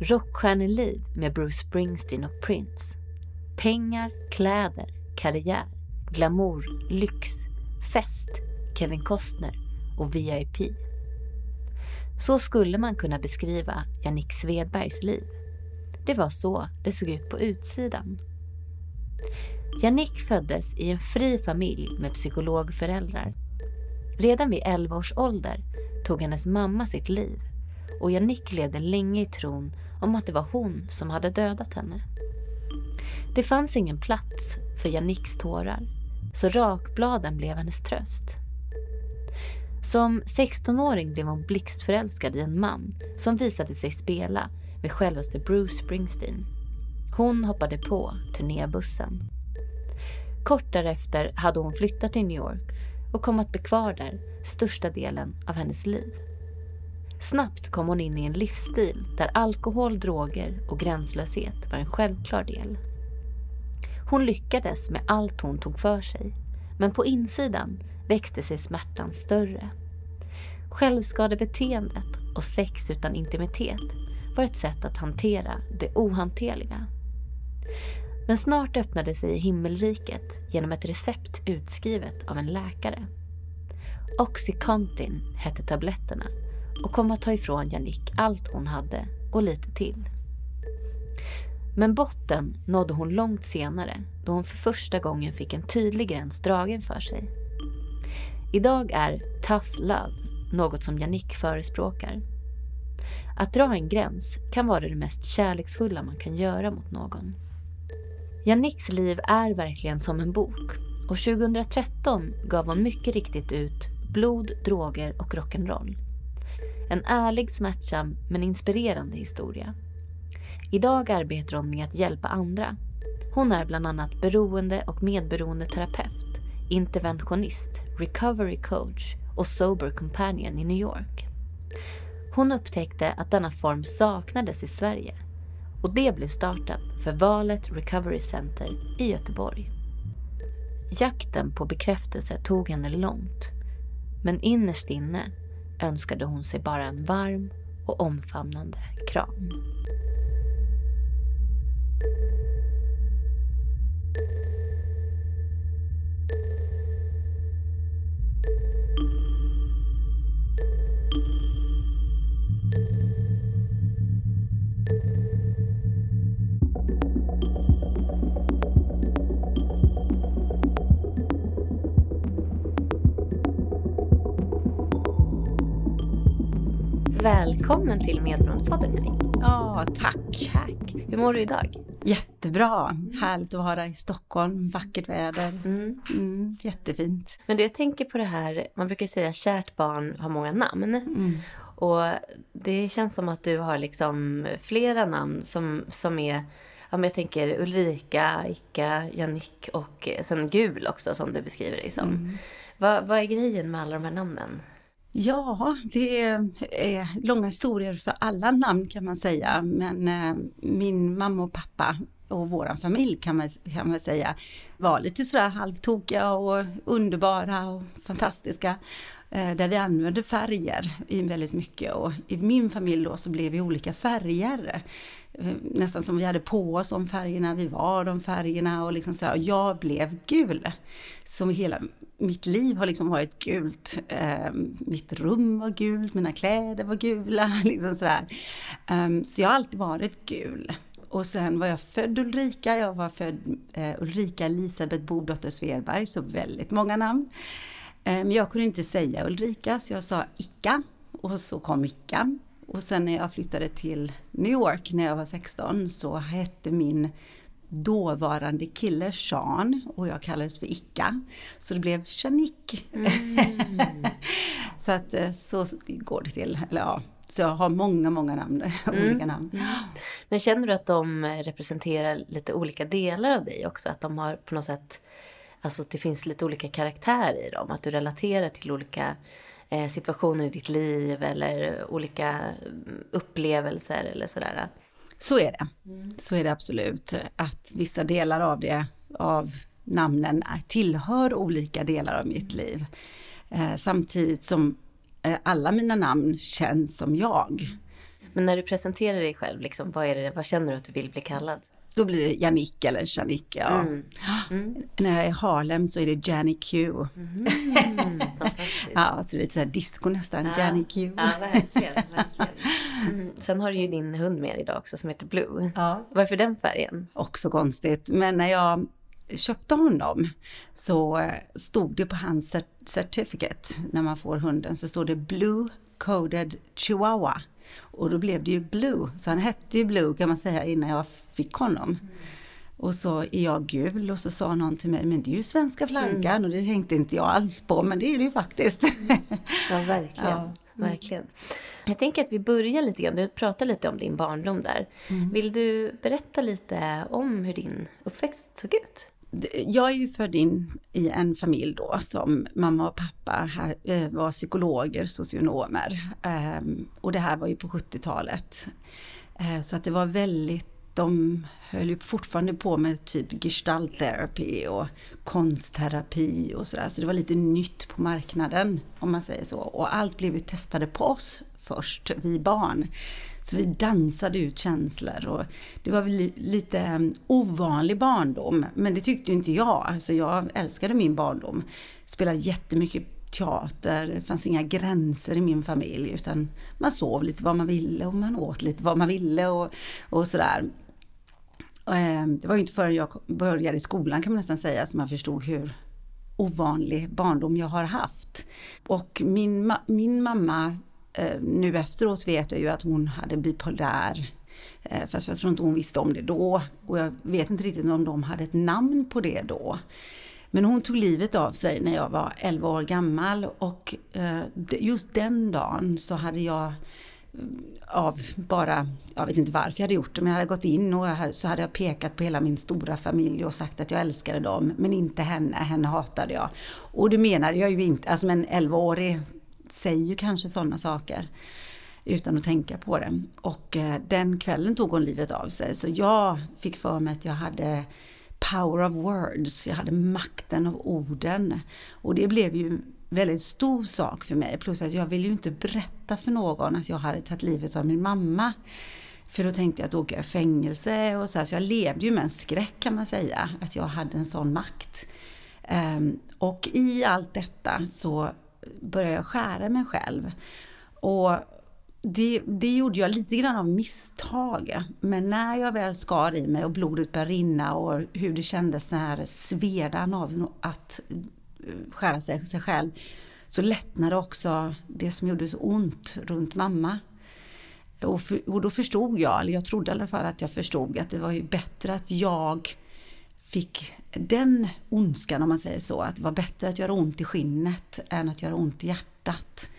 Rockstjärneliv med Bruce Springsteen och Prince. Pengar, kläder, karriär, glamour, lyx, fest, Kevin Costner och VIP. Så skulle man kunna beskriva Jannik Svedbergs liv. Det var så det såg ut på utsidan. Jannik föddes i en fri familj med psykologföräldrar. Redan vid 11 års ålder tog hennes mamma sitt liv och Janik levde länge i tron om att det var hon som hade dödat henne. Det fanns ingen plats för Janiks tårar, så rakbladen blev hennes tröst. Som 16-åring blev hon blixtförälskad i en man som visade sig spela med självaste Bruce Springsteen. Hon hoppade på turnébussen. Kort därefter hade hon flyttat till New York och kom att bli kvar där största delen av hennes liv. Snabbt kom hon in i en livsstil där alkohol, droger och gränslöshet var en självklar del. Hon lyckades med allt hon tog för sig, men på insidan växte sig smärtan större. Självskadebeteendet och sex utan intimitet var ett sätt att hantera det ohanterliga. Men snart öppnade sig himmelriket genom ett recept utskrivet av en läkare. Oxycontin hette tabletterna och kom att ta ifrån Jannik allt hon hade och lite till. Men botten nådde hon långt senare då hon för första gången fick en tydlig gräns dragen för sig. Idag är tough love något som Jannik förespråkar. Att dra en gräns kan vara det mest kärleksfulla man kan göra mot någon. Janniks liv är verkligen som en bok och 2013 gav hon mycket riktigt ut Blod, droger och rock'n'roll. En ärlig, smärtsam men inspirerande historia. Idag arbetar hon med att hjälpa andra. Hon är bland annat beroende och medberoende terapeut, interventionist, recovery coach och sober companion i New York. Hon upptäckte att denna form saknades i Sverige och det blev starten för Valet Recovery Center i Göteborg. Jakten på bekräftelse tog henne långt, men innerst inne önskade hon sig bara en varm och omfamnande kram. Välkommen till Medberoendepodden Jenny. Ja, tack. Tack. Hur mår du idag? Jättebra. Härligt att vara i Stockholm, vackert väder. Mm. Mm, jättefint. Men du, jag tänker på det här, man brukar säga kärt barn har många namn. Mm. Och det känns som att du har liksom flera namn som, som är Ja, men jag tänker Ulrika, Ika, Jannik och sen Gul också som du beskriver dig som. Mm. Vad, vad är grejen med alla de här namnen? Ja, det är långa historier för alla namn kan man säga. Men eh, min mamma och pappa och våran familj kan man, kan man säga var lite sådär halvtokiga och underbara och fantastiska. Eh, där vi använde färger väldigt mycket och i min familj då så blev vi olika färger. Eh, nästan som vi hade på oss om färgerna, vi var de färgerna och liksom sådär. och jag blev gul. Som hela mitt liv har liksom varit gult. Eh, mitt rum var gult, mina kläder var gula. Liksom sådär. Um, så jag har alltid varit gul. Och sen var jag född Ulrika, jag var född eh, Ulrika Elisabeth Bodotter Svedberg, så väldigt många namn. Eh, men jag kunde inte säga Ulrika, så jag sa Icka. Och så kom Icka. Och sen när jag flyttade till New York när jag var 16 så hette min dåvarande kille Sean och jag kallades för Icka. Så det blev Shanik. Mm. så att eh, så går det till. Eller ja, så jag har många, många namn, mm. olika namn. Mm. Men känner du att de representerar lite olika delar av dig också? Att de har på något sätt, alltså att det finns lite olika karaktärer i dem? Att du relaterar till olika eh, situationer i ditt liv eller olika mm, upplevelser eller sådär? Så är det. Mm. Så är det absolut. Att vissa delar av det, av namnen, tillhör olika delar av mitt liv. Eh, samtidigt som eh, alla mina namn känns som jag. Men när du presenterar dig själv, liksom, vad, är det, vad känner du att du vill bli kallad? Då blir det Janik eller Janik, ja. Mm. Mm. När jag är i Harlem så är det Janny Q. Mm. Fantastiskt. Ja, så det är lite så här disco nästan, Ja. Janny Q. Ja, verkligen. verkligen. Mm. Sen har du ju din hund med idag också som heter Blue. Ja. Varför den färgen? Också konstigt, men när jag köpte honom så eh, stod det på hans cert- certificate, när man får hunden, så stod det Blue Coded Chihuahua. Och då blev det ju Blue, så han hette ju Blue kan man säga innan jag fick honom. Och så är jag gul och så sa någon till mig, men det är ju svenska flaggan och det tänkte inte jag alls på, men det är det ju faktiskt. Ja, verkligen. Ja. verkligen. Jag tänker att vi börjar lite grann, du pratade lite om din barndom där. Vill du berätta lite om hur din uppväxt såg ut? Jag är ju född in i en familj då som mamma och pappa här, eh, var psykologer, socionomer. Ehm, och det här var ju på 70-talet. Eh, så att det var väldigt, de höll ju fortfarande på med typ gestaltterapi och konstterapi och sådär. Så det var lite nytt på marknaden om man säger så. Och allt blev ju testade på oss först, vi barn. Så vi dansade ut känslor och det var väl lite mm, ovanlig barndom. Men det tyckte ju inte jag. Alltså jag älskade min barndom. Spelade jättemycket teater, det fanns inga gränser i min familj utan man sov lite vad man ville och man åt lite vad man ville och, och sådär. Ehm, det var ju inte förrän jag började i skolan kan man nästan säga som jag förstod hur ovanlig barndom jag har haft. Och min, ma- min mamma, eh, nu efteråt vet jag ju att hon hade bipolär. Eh, fast jag tror inte hon visste om det då. Och jag vet inte riktigt om de hade ett namn på det då. Men hon tog livet av sig när jag var 11 år gammal och eh, just den dagen så hade jag av bara, jag vet inte varför jag hade gjort det, men jag hade gått in och hade, så hade jag pekat på hela min stora familj och sagt att jag älskade dem, men inte henne, henne hatade jag. Och det menade jag ju inte, alltså men 11-årig säger ju kanske sådana saker utan att tänka på det. Och eh, den kvällen tog hon livet av sig, så jag fick för mig att jag hade power of words, jag hade makten av orden. Och det blev ju väldigt stor sak för mig, plus att jag ville ju inte berätta för någon att jag hade tagit livet av min mamma. För då tänkte jag att då åker jag i fängelse och så, här, så jag levde ju med en skräck kan man säga, att jag hade en sån makt. Ehm, och i allt detta så började jag skära mig själv. Och det, det gjorde jag lite grann av misstag. Men när jag väl skar i mig och blodet började rinna och hur det kändes när svedan av att skära sig, sig själv. Så lättnade också det som gjorde så ont runt mamma. Och, för, och då förstod jag, eller jag trodde i alla fall att jag förstod att det var ju bättre att jag fick den ondskan om man säger så. Att det var bättre att göra ont i skinnet än att göra ont i hjärtat.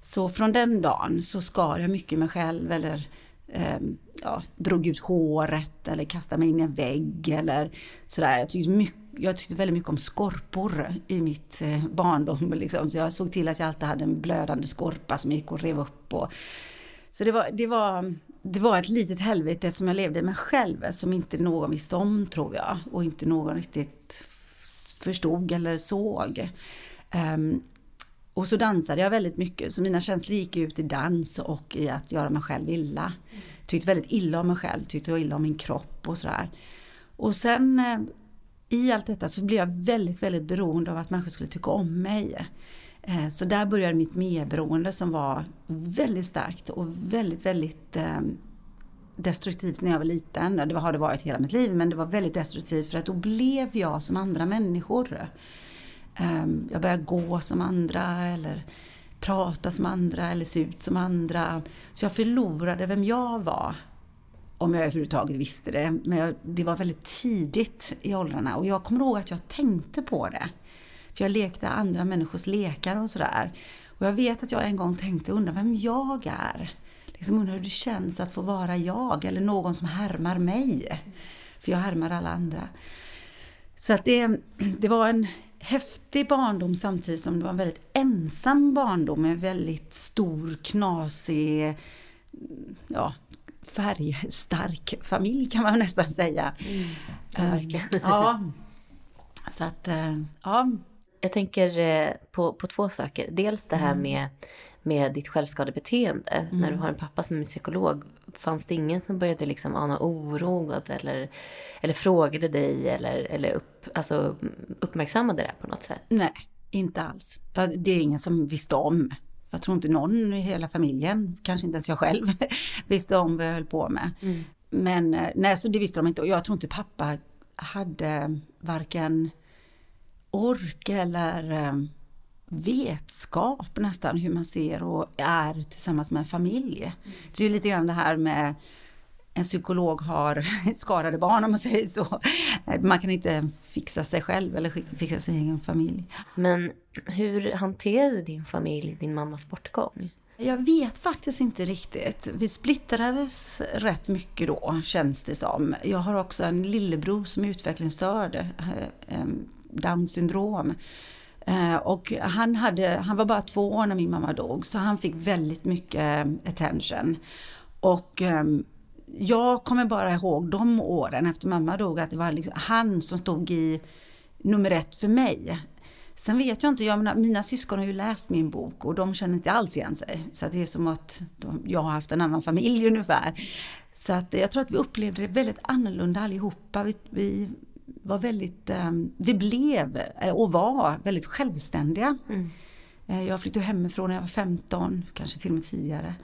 Så från den dagen så skar jag mycket mig själv eller eh, ja, drog ut håret eller kastade mig in i en vägg eller sådär. Jag tyckte, mycket, jag tyckte väldigt mycket om skorpor i mitt eh, barndom. Liksom. Så jag såg till att jag alltid hade en blödande skorpa som jag gick och rev upp. Och, så det var, det, var, det var ett litet helvete som jag levde med själv som inte någon visste om tror jag. Och inte någon riktigt förstod eller såg. Um, och så dansade jag väldigt mycket, så mina känslor gick ut i dans och i att göra mig själv illa. Tyckt väldigt illa om mig själv, tyckt illa om min kropp och sådär. Och sen eh, i allt detta så blev jag väldigt, väldigt beroende av att människor skulle tycka om mig. Eh, så där började mitt medberoende som var väldigt starkt och väldigt, väldigt eh, destruktivt när jag var liten. Det har det varit hela mitt liv, men det var väldigt destruktivt för att då blev jag som andra människor. Jag började gå som andra eller prata som andra eller se ut som andra. Så jag förlorade vem jag var. Om jag överhuvudtaget visste det. Men jag, det var väldigt tidigt i åldrarna och jag kommer ihåg att jag tänkte på det. För jag lekte andra människors lekar och sådär. Och jag vet att jag en gång tänkte, undra vem jag är. Liksom undrar hur det känns att få vara jag eller någon som härmar mig. För jag härmar alla andra. Så att det, det var en häftig barndom samtidigt som det var en väldigt ensam barndom med väldigt stor, knasig, ja, färgstark familj kan man nästan säga. Ja, verkligen. Ja. Så att, eh, ja. Jag tänker eh, på, på två saker. Dels det här med, med ditt självskadebeteende. Mm. När du har en pappa som är psykolog, fanns det ingen som började liksom ana oro eller, eller frågade dig eller, eller upp, alltså, uppmärksammade det på något sätt? Nej, inte alls. Det är ingen som visste om. Jag tror inte någon i hela familjen, kanske inte ens jag själv, visste om vad jag höll på med. Mm. Men eh, nej, så det visste de inte. Och jag tror inte pappa hade varken ork eller eh, vetskap nästan hur man ser och är tillsammans med en familj. Det är ju lite grann det här med en psykolog har skadade barn om man säger så. Man kan inte fixa sig själv eller fixa sin egen familj. Men hur hanterade din familj din mammas bortgång? Jag vet faktiskt inte riktigt. Vi splittrades rätt mycket då, känns det som. Jag har också en lillebror som är utvecklingsstörd, eh, eh, Down syndrom. Eh, och han, hade, han var bara två år när min mamma dog, så han fick väldigt mycket eh, attention. Och ehm, jag kommer bara ihåg de åren efter mamma dog, att det var liksom han som stod i nummer ett för mig. Sen vet jag inte, jag menar, mina syskon har ju läst min bok och de känner inte alls igen sig. Så det är som att de, jag har haft en annan familj ungefär. Så att jag tror att vi upplevde det väldigt annorlunda allihopa. Vi, vi var väldigt, um, vi blev och var väldigt självständiga. Mm. Eh, jag flyttade hemifrån när jag var 15, kanske till och med tidigare.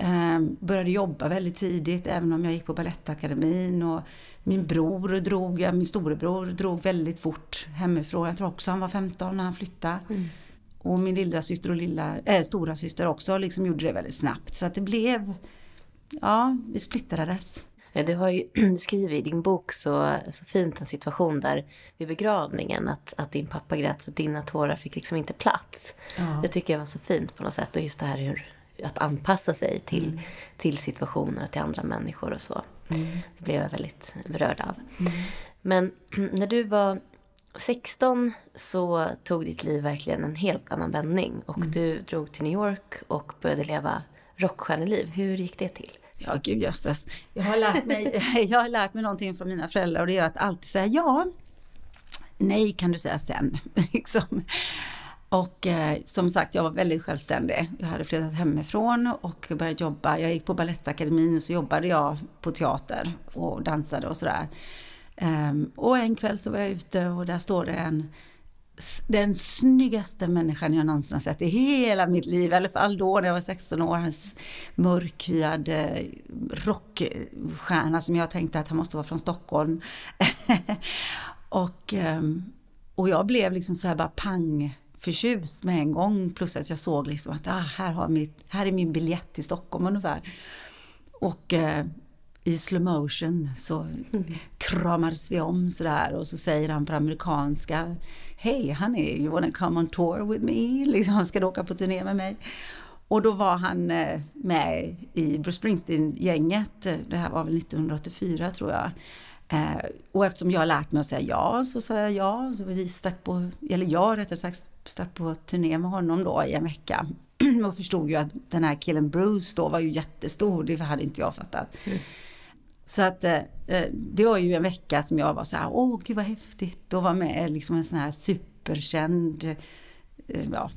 Um, började jobba väldigt tidigt även om jag gick på Balettakademin och min bror drog, min storebror drog väldigt fort hemifrån. Jag tror också han var 15 när han flyttade. Mm. Och min lilla syster och lilla, äh, stora syster också liksom gjorde det väldigt snabbt. Så att det blev, ja, vi splittrades. Du har ju du skriver i din bok så, så fint en situation där vid begravningen att, att din pappa grät så dina tårar fick liksom inte plats. Ja. Det tycker jag var så fint på något sätt och just det här hur att anpassa sig till, mm. till situationer och till andra människor och så. Mm. Det blev jag väldigt berörd av. Mm. Men när du var 16 så tog ditt liv verkligen en helt annan vändning och mm. du drog till New York och började leva rockstjärneliv. Hur gick det till? Ja, gud jösses. Jag har lärt mig, jag har lärt mig någonting från mina föräldrar och det är att alltid säga ja. Nej kan du säga sen. liksom. Och eh, som sagt, jag var väldigt självständig. Jag hade flyttat hemifrån och börjat jobba. Jag gick på Balettakademin och så jobbade jag på teater och dansade och sådär. Um, och en kväll så var jag ute och där står det en den snyggaste människan jag någonsin har sett i hela mitt liv, i alla fall då när jag var 16 år. Hans mörkhyad eh, rockstjärna som jag tänkte att han måste vara från Stockholm. och, ehm, och jag blev liksom sådär bara pang förtjust med en gång. Plus att jag såg liksom att ah, här, har mitt, här är min biljett till Stockholm ungefär. Och eh, i slow motion så mm. kramades vi om sådär och så säger han på amerikanska Hej honey, you wanna come on tour with me? Liksom, ska du åka på turné med mig? Och då var han eh, med i Bruce Springsteen-gänget. Det här var väl 1984 tror jag. Eh, och eftersom jag har lärt mig att säga ja så sa jag ja. Så vi stack på, eller jag rättare sagt, stack på turné med honom då i en vecka. och förstod ju att den här killen Bruce då var ju jättestor, det hade inte jag fattat. Mm. Så att eh, eh, det var ju en vecka som jag var så här, åh gud vad häftigt och var med liksom en sån här superkänd eh, ja,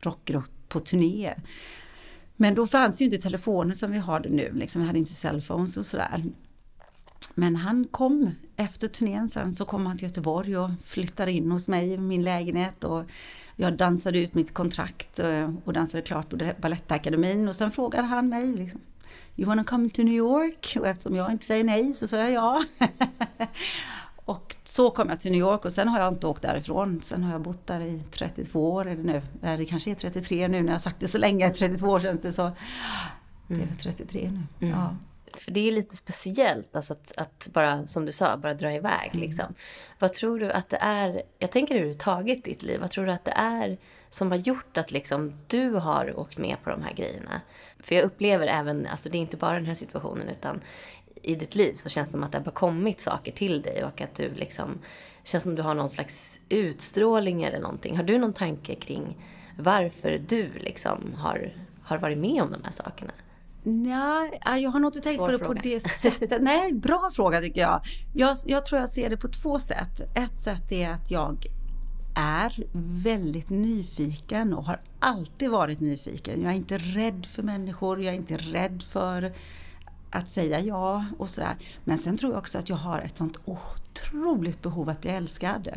rockgrupp på turné. Men då fanns ju inte telefonen som vi har det nu, liksom, vi hade inte cellphones och sådär. Men han kom efter turnén sen så kom han till Göteborg och flyttade in hos mig i min lägenhet och jag dansade ut mitt kontrakt eh, och dansade klart på Balettakademin och sen frågade han mig liksom, You wanna come to New York? Och eftersom jag inte säger nej så sa jag ja. och så kom jag till New York och sen har jag inte åkt därifrån. Sen har jag bott där i 32 år eller nu. Det kanske är 33 nu när jag sagt det så länge. 32 år känns det så. Det är 33 mm. nu. Mm. Ja. För det är lite speciellt, alltså att, att, bara, som du sa, bara dra iväg. Mm. Liksom. Vad tror du att det är, jag tänker överhuvudtaget ditt liv, vad tror du att det är som har gjort att liksom, du har åkt med på de här grejerna? För jag upplever även, alltså det är inte bara den här situationen, utan i ditt liv så känns det som att det har kommit saker till dig och att du liksom, känns som att du har någon slags utstrålning eller någonting. Har du någon tanke kring varför du liksom har, har varit med om de här sakerna? Ja, jag har nog inte tänkt Svår på det fråga. på det sättet. Nej, bra fråga tycker jag. jag. Jag tror jag ser det på två sätt. Ett sätt är att jag är väldigt nyfiken och har alltid varit nyfiken. Jag är inte rädd för människor, jag är inte rädd för att säga ja och sådär. Men sen tror jag också att jag har ett sånt otroligt behov att bli älskad.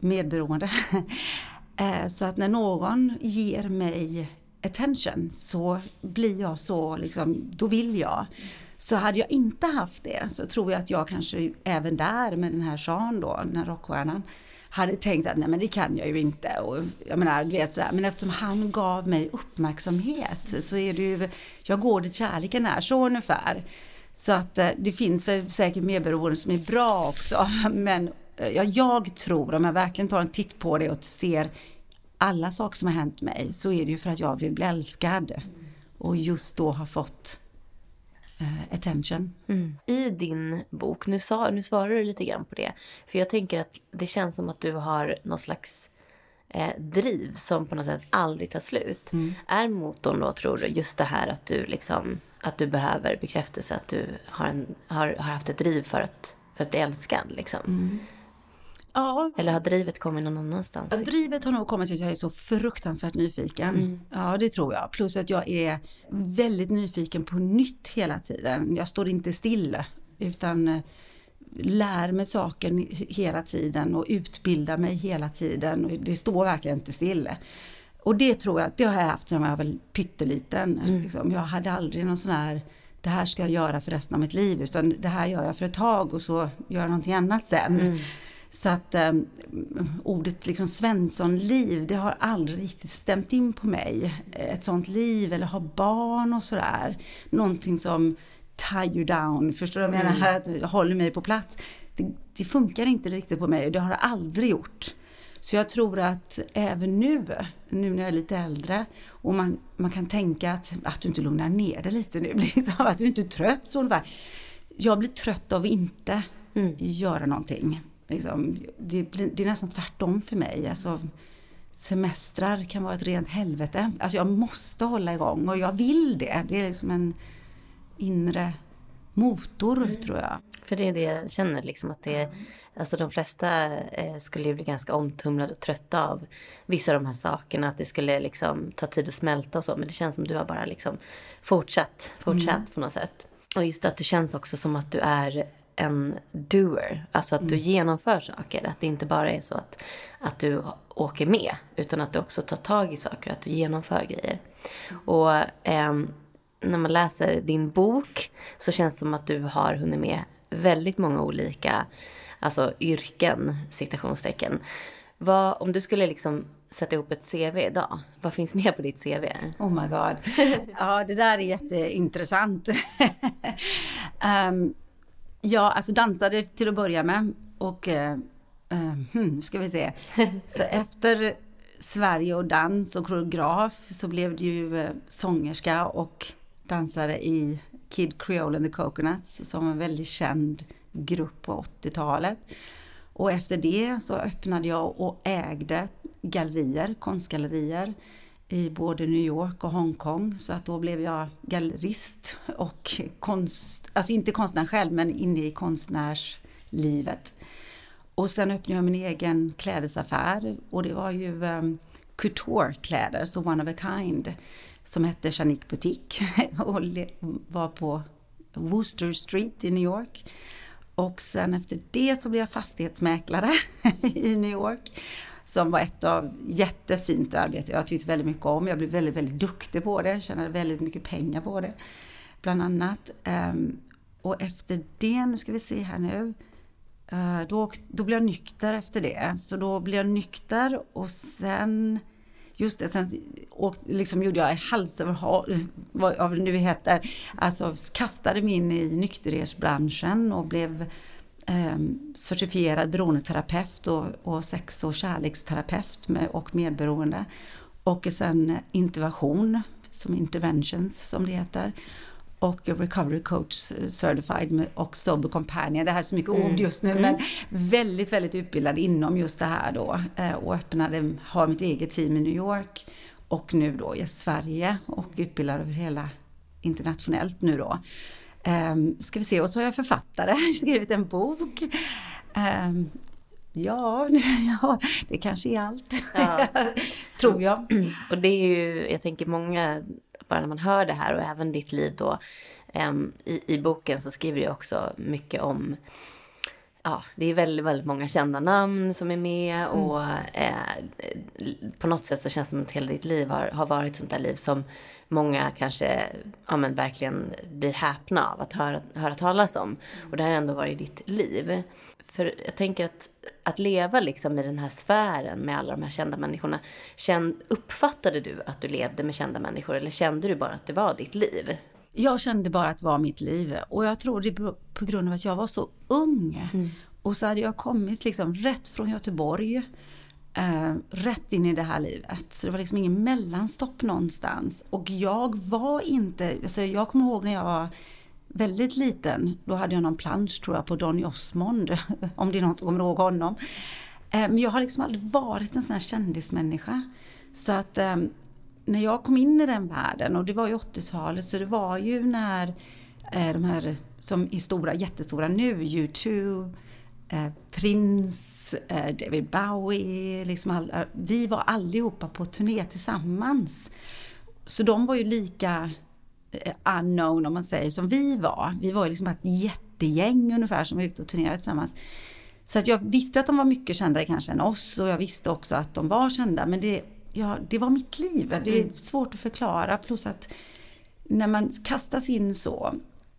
Medberoende. Eh, så att när någon ger mig attention så blir jag så liksom, då vill jag. Så hade jag inte haft det så tror jag att jag kanske även där med den här Sean då, den här rockstjärnan, hade tänkt att nej men det kan jag ju inte. Och, jag menar, vet sådär. Men eftersom han gav mig uppmärksamhet så är det ju, jag går dit kärleken är, så ungefär. Så att eh, det finns väl säkert medberoende som är bra också. Men eh, ja, jag tror, om jag verkligen tar en titt på det och ser alla saker som har hänt mig, så är det ju för att jag vill bli älskad. Och just då har fått uh, attention. Mm. I din bok, nu, sa, nu svarar du lite grann på det, för jag tänker att det känns som att du har någon slags eh, driv som på något sätt aldrig tar slut. Mm. Är motorn då, tror du, just det här att du liksom att du behöver bekräftelse, att du har, en, har, har haft ett driv för att, för att bli älskad liksom? Mm. Ja. Eller har drivet kommit någon annanstans? Ja, drivet har nog kommit till att jag är så fruktansvärt nyfiken. Mm. Ja, det tror jag. Plus att jag är väldigt nyfiken på nytt hela tiden. Jag står inte still utan eh, lär mig saker hela tiden och utbildar mig hela tiden. Det står verkligen inte still. Och det tror jag, det har jag haft sedan jag var pytteliten. Mm. Liksom. Jag hade aldrig någon sån här det här ska jag göra för resten av mitt liv utan det här gör jag för ett tag och så gör jag någonting annat sen. Mm. Så att um, ordet liksom Svenssonliv, det har aldrig riktigt stämt in på mig. Ett sånt liv eller ha barn och sådär. Någonting som tie you down, förstår du vad jag menar? Mm. Att håller mig på plats. Det, det, funkar inte riktigt på mig och det har det aldrig gjort. Så jag tror att även nu, nu när jag är lite äldre och man, man kan tänka att, att du inte lugnar ner dig lite nu, liksom, att du inte är trött så ungefär. Jag blir trött av att inte mm. göra någonting. Liksom, det, det, är nästan tvärtom för mig. Alltså, semestrar kan vara ett rent helvete. Alltså jag måste hålla igång och jag vill det. Det är liksom en inre motor mm. tror jag. För det är det jag känner liksom att det alltså de flesta eh, skulle ju bli ganska omtumlade och trötta av vissa av de här sakerna. Att det skulle liksom ta tid att smälta och så. Men det känns som du har bara liksom fortsatt, fortsatt mm. på något sätt. Och just att det känns också som att du är en doer. Alltså att mm. du genomför saker. Att det inte bara är så att, att du åker med. Utan att du också tar tag i saker. Att du genomför grejer. Och eh, när man läser din bok så känns det som att du har hunnit med väldigt många olika alltså yrken, citationstecken. Vad, om du skulle liksom sätta ihop ett CV idag, vad finns med på ditt CV? Oh my god. Ja, det där är jätteintressant. um, Ja, alltså dansade till att börja med. Och, uh, hmm, ska vi se. Så efter Sverige och dans och koreograf så blev det ju uh, sångerska och dansare i Kid Creole and the Coconuts som en väldigt känd grupp på 80-talet. Och efter det så öppnade jag och ägde gallerier, konstgallerier i både New York och Hongkong. Så att då blev jag gallerist och konst, alltså inte konstnär själv men inne i konstnärslivet. Och sen öppnade jag min egen klädesaffär och det var ju um, couture-kläder, så one of a kind, som hette Chanique Boutique och var på Wooster Street i New York. Och sen efter det så blev jag fastighetsmäklare i New York som var ett av jättefint arbete jag tyckte väldigt mycket om. Jag blev väldigt, väldigt duktig på det, tjänade väldigt mycket pengar på det. Bland annat. Ehm, och efter det, nu ska vi se här nu, eh, då, då blev jag nykter efter det. Så då blev jag nykter och sen Just det, sen och liksom gjorde jag hals över vad det nu heter. Alltså kastade mig in i nykterhetsbranschen och blev eh, certifierad beroendeterapeut och, och sex och kärleksterapeut med, och medberoende. Och sen intervention, som interventions som det heter. Och recovery coach certified och sober companion. Det här är så mycket mm. ord just nu mm. men väldigt, väldigt utbildad inom just det här då. Eh, och öppnade, har mitt eget team i New York och nu då i Sverige och utbildar över hela internationellt nu då. Um, ska vi se, och så har jag författare, skrivit en bok. Um, Ja, ja, det kanske är allt. Ja. Tror jag. Och det är ju, jag tänker många, bara när man hör det här och även ditt liv då. Um, i, I boken så skriver du också mycket om ja, det är väldigt, väldigt många kända namn som är med mm. och eh, på något sätt så känns det som att hela ditt liv har, har varit sånt där liv som många kanske ja, men verkligen blir häpna av att höra, höra talas om. Och det har ändå varit ditt liv. För jag tänker att, att leva liksom i den här sfären med alla de här kända människorna. Känd, uppfattade du att du levde med kända människor eller kände du bara att det var ditt liv? Jag kände bara att det var mitt liv och jag tror det på grund av att jag var så ung. Mm. Och så hade jag kommit liksom rätt från Göteborg, eh, rätt in i det här livet. Så det var liksom ingen mellanstopp någonstans. Och jag var inte, alltså jag kommer ihåg när jag var väldigt liten, då hade jag någon plansch tror jag på Donny Osmond, om det är någon som kommer ihåg honom. Eh, men jag har liksom aldrig varit en sån här kändismänniska. Så att eh, när jag kom in i den världen, och det var ju 80-talet, så det var ju när eh, de här som är stora, jättestora nu, YouTube eh, Prince, eh, David Bowie, liksom alla, vi var allihopa på turné tillsammans. Så de var ju lika eh, unknown om man säger som vi var. Vi var ju liksom ett jättegäng ungefär som var ute och turnerade tillsammans. Så att jag visste att de var mycket kändare kanske än oss och jag visste också att de var kända men det ja, det var mitt liv. Det är mm. svårt att förklara. Plus att när man kastas in så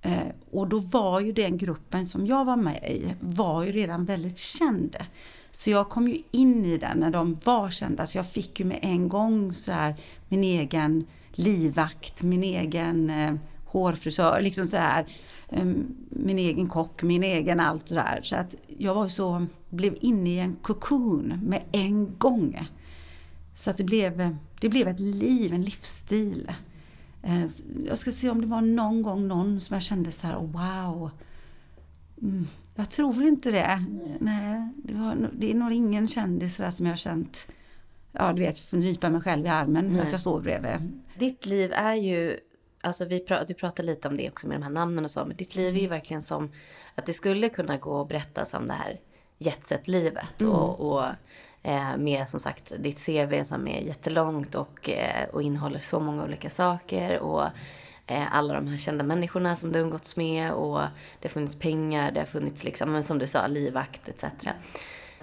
eh, och då var ju den gruppen som jag var med i var ju redan väldigt känd. Så jag kom ju in i den när de var kända. Så jag fick ju med en gång så här min egen livvakt, min egen eh, hårfrisör, liksom så här, eh, min egen kock, min egen allt sådär. Så att jag var så, blev inne i en kokon med en gång. Så att det blev, det blev ett liv, en livsstil. Eh, jag ska se om det var någon gång någon som jag kände så här, wow. Mm, jag tror inte det. Nej, det, var, det är nog ingen kändis där som jag har känt, ja du vet, förnypa mig själv i armen för att jag står bredvid. Ditt liv är ju, alltså vi pra, du pratar lite om det också med de här namnen och så, men ditt liv är ju verkligen som att det skulle kunna gå och berättas om det här jetset-livet mm. och, och med som sagt ditt CV som är jättelångt och, eh, och innehåller så många olika saker. Och eh, alla de här kända människorna som du umgåtts med och det har funnits pengar, det har funnits liksom, men som du sa, livvakt etc.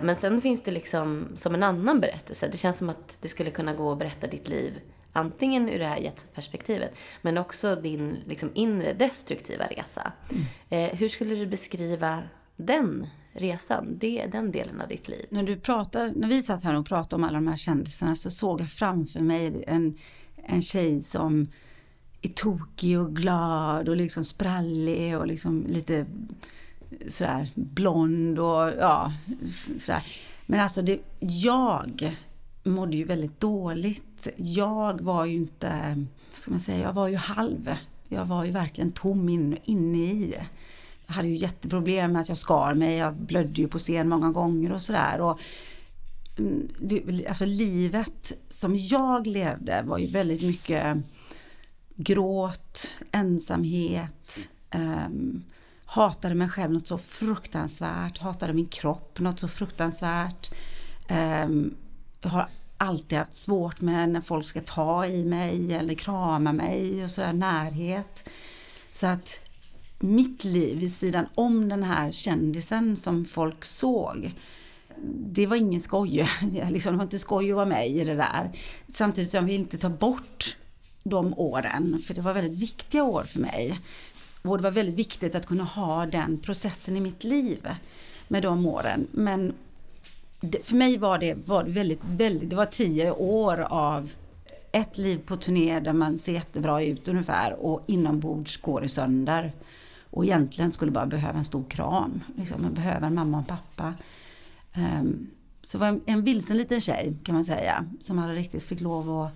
Men sen finns det liksom som en annan berättelse. Det känns som att det skulle kunna gå att berätta ditt liv antingen ur det här jetset-perspektivet men också din liksom, inre destruktiva resa. Mm. Eh, hur skulle du beskriva den resan, det, den delen av ditt liv. När, du pratar, när vi satt här och pratade om alla de här kändisarna så såg jag framför mig en, en tjej som är tokig och glad och liksom sprallig och liksom lite sådär blond och ja, sådär. Men alltså det, jag mådde ju väldigt dåligt. Jag var ju inte, vad ska man säga, jag var ju halv. Jag var ju verkligen tom in, inne i jag hade ju jätteproblem med att jag skar mig. Jag blödde ju på scen många gånger och sådär. Mm, alltså livet som jag levde var ju väldigt mycket gråt, ensamhet, um, hatade mig själv något så fruktansvärt, hatade min kropp något så fruktansvärt. Um, jag har alltid haft svårt med när folk ska ta i mig eller krama mig och sådär, närhet. Så att mitt liv vid sidan om den här kändisen som folk såg. Det var ingen skoj. Liksom, det var inte skoj att vara med i det där. Samtidigt som jag vill inte ta bort de åren, för det var väldigt viktiga år för mig. Och det var väldigt viktigt att kunna ha den processen i mitt liv med de åren. Men det, för mig var det, var det väldigt, väldigt, det var tio år av ett liv på turné där man ser jättebra ut ungefär och inombords går det sönder. Och egentligen skulle bara behöva en stor kram. Liksom. Man behöver en mamma och en pappa. Um, så var en, en vilsen liten tjej kan man säga. Som aldrig riktigt fick lov att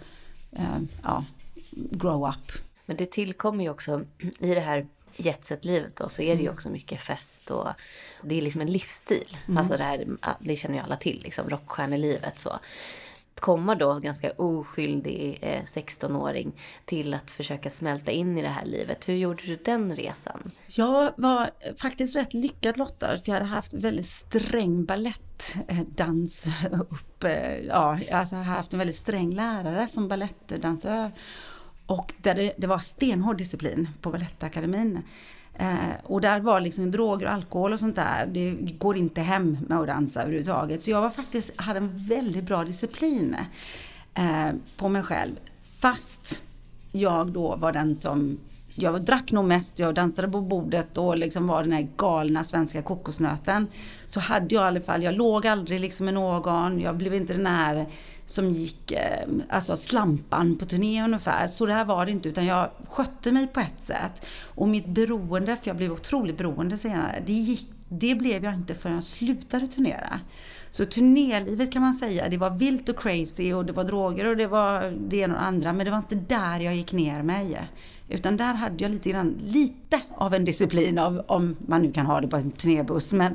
um, ja, grow up. Men det tillkommer ju också i det här jetset-livet då så är det ju mm. också mycket fest och det är liksom en livsstil. Mm. Alltså det här, det känner ju alla till liksom, rockstjärnelivet så komma då ganska oskyldig eh, 16-åring till att försöka smälta in i det här livet. Hur gjorde du den resan? Jag var faktiskt rätt lyckad lottad. Jag hade haft väldigt sträng balettdans eh, upp. Eh, ja, alltså jag hade haft en väldigt sträng lärare som balettdansör. Och där det, det var stenhård disciplin på Balettakademin. Eh, och där var liksom droger och alkohol och sånt där, det går inte hem med att dansa överhuvudtaget. Så jag var faktiskt, hade en väldigt bra disciplin eh, på mig själv. Fast jag då var den som jag drack nog mest, jag dansade på bordet och liksom var den här galna svenska kokosnöten. Så hade jag i alla fall, jag låg aldrig liksom med någon, jag blev inte den här som gick, eh, alltså slampan på turné ungefär. Så det här var det inte utan jag skötte mig på ett sätt. Och mitt beroende, för jag blev otroligt beroende senare, det, gick, det blev jag inte förrän jag slutade turnera. Så turnélivet kan man säga, det var vilt och crazy och det var droger och det var det ena och det andra. Men det var inte där jag gick ner mig. Utan där hade jag lite grann, lite av en disciplin av, om man nu kan ha det på en turnébuss. Men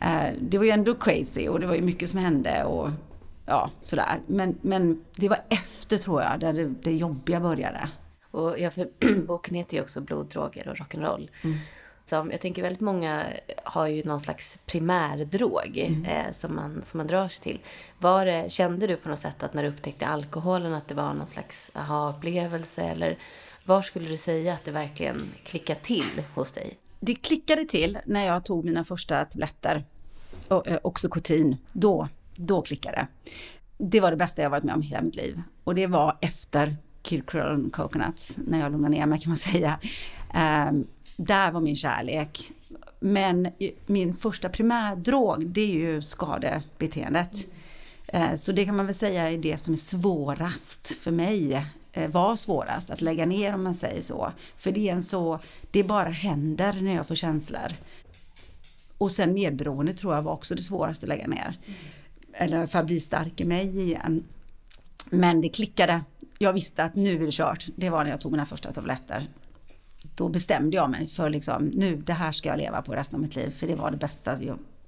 eh, det var ju ändå crazy och det var ju mycket som hände och ja, sådär. Men, men det var efter tror jag, där det, det jobbiga började. Och ja, för boken heter ju också Blod, droger och rock'n'roll. Mm. Som jag tänker väldigt många har ju någon slags primärdrog mm. eh, som, man, som man drar sig till. Var det, kände du på något sätt att när du upptäckte alkoholen att det var någon slags aha-upplevelse? Eller var skulle du säga att det verkligen klickade till hos dig? Det klickade till när jag tog mina första tabletter, eh, Oxycontin. Då då klickade det. Det var det bästa jag varit med om hela mitt liv. Och det var efter Kid Crown Coconuts, när jag lugnade ner mig kan man säga. Um, där var min kärlek. Men min första primärdrog, det är ju skadebeteendet. Uh, så det kan man väl säga är det som är svårast för mig eh, var svårast att lägga ner om man säger så. För det är en så, det bara händer när jag får känslor. Och sen medberoende tror jag var också det svåraste att lägga ner. Mm eller för att bli stark i mig igen. Men det klickade. Jag visste att nu är det kört. Det var när jag tog mina första tabletter. Då bestämde jag mig för liksom, nu det här ska jag leva på resten av mitt liv. För det var det bästa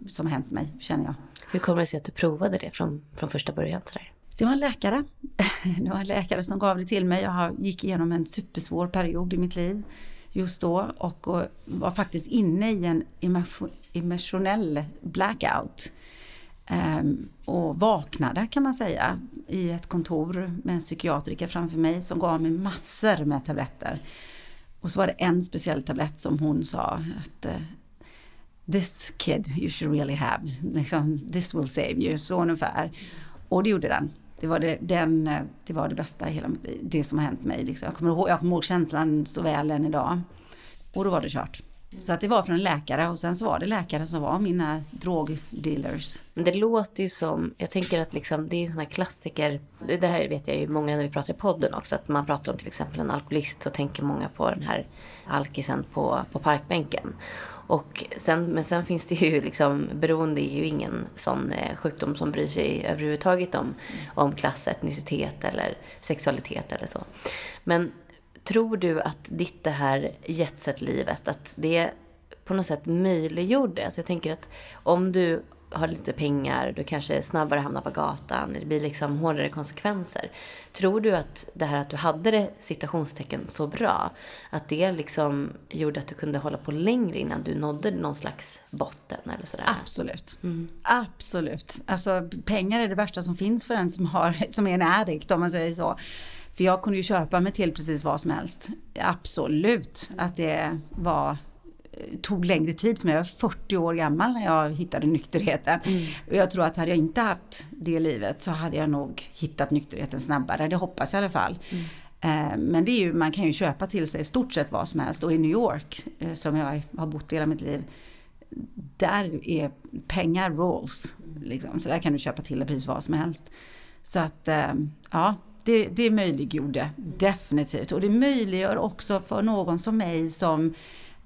som hänt mig, känner jag. Hur kommer det sig att du provade det från, från första början? Sådär? Det var en läkare. Det var en läkare som gav det till mig. Jag gick igenom en supersvår period i mitt liv just då och, och var faktiskt inne i en emotionell blackout. Ehm, och vaknade kan man säga i ett kontor med en psykiatriker framför mig som gav mig massor med tabletter. Och så var det en speciell tablett som hon sa att eh, This kid you should really have, liksom, this will save you, så ungefär. Och det gjorde den. Det var det, den, eh, det, var det bästa i hela det som har hänt mig. Liksom. Jag, kommer ihåg, jag kommer ihåg känslan så väl än idag. Och då var det kört. Mm. Så att det var från en läkare och sen så var det läkare som var mina drogdealers. Men det låter ju som, jag tänker att liksom, det är en sån här klassiker. Det här vet jag ju många när vi pratar i podden också. Att man pratar om till exempel en alkoholist så tänker många på den här alkisen på, på parkbänken. Och sen, men sen finns det ju liksom, beroende är ju ingen sån eh, sjukdom som bryr sig överhuvudtaget om, om klass, etnicitet eller sexualitet eller så. Men Tror du att ditt det här jetset-livet, att det på något sätt möjliggjorde? Alltså jag tänker att om du har lite pengar, du kanske snabbare hamnar på gatan, det blir liksom hårdare konsekvenser. Tror du att det här att du hade det citationstecken så bra, att det liksom gjorde att du kunde hålla på längre innan du nådde någon slags botten eller sådär? Absolut. Mm. Absolut. Alltså pengar är det värsta som finns för en som, har, som är en addict om man säger så. För jag kunde ju köpa mig till precis vad som helst. Absolut att det var eh, tog längre tid för mig. Jag var 40 år gammal när jag hittade nykterheten. Mm. Och jag tror att hade jag inte haft det livet så hade jag nog hittat nykterheten snabbare. Det hoppas jag i alla fall. Mm. Eh, men det är ju, man kan ju köpa till sig stort sett vad som helst. Och i New York, eh, som jag har bott hela mitt liv, där är pengar rules. Liksom. Så där kan du köpa till dig precis vad som helst. Så att, ja, det, det möjliggjorde definitivt. Och det möjliggör också för någon som mig som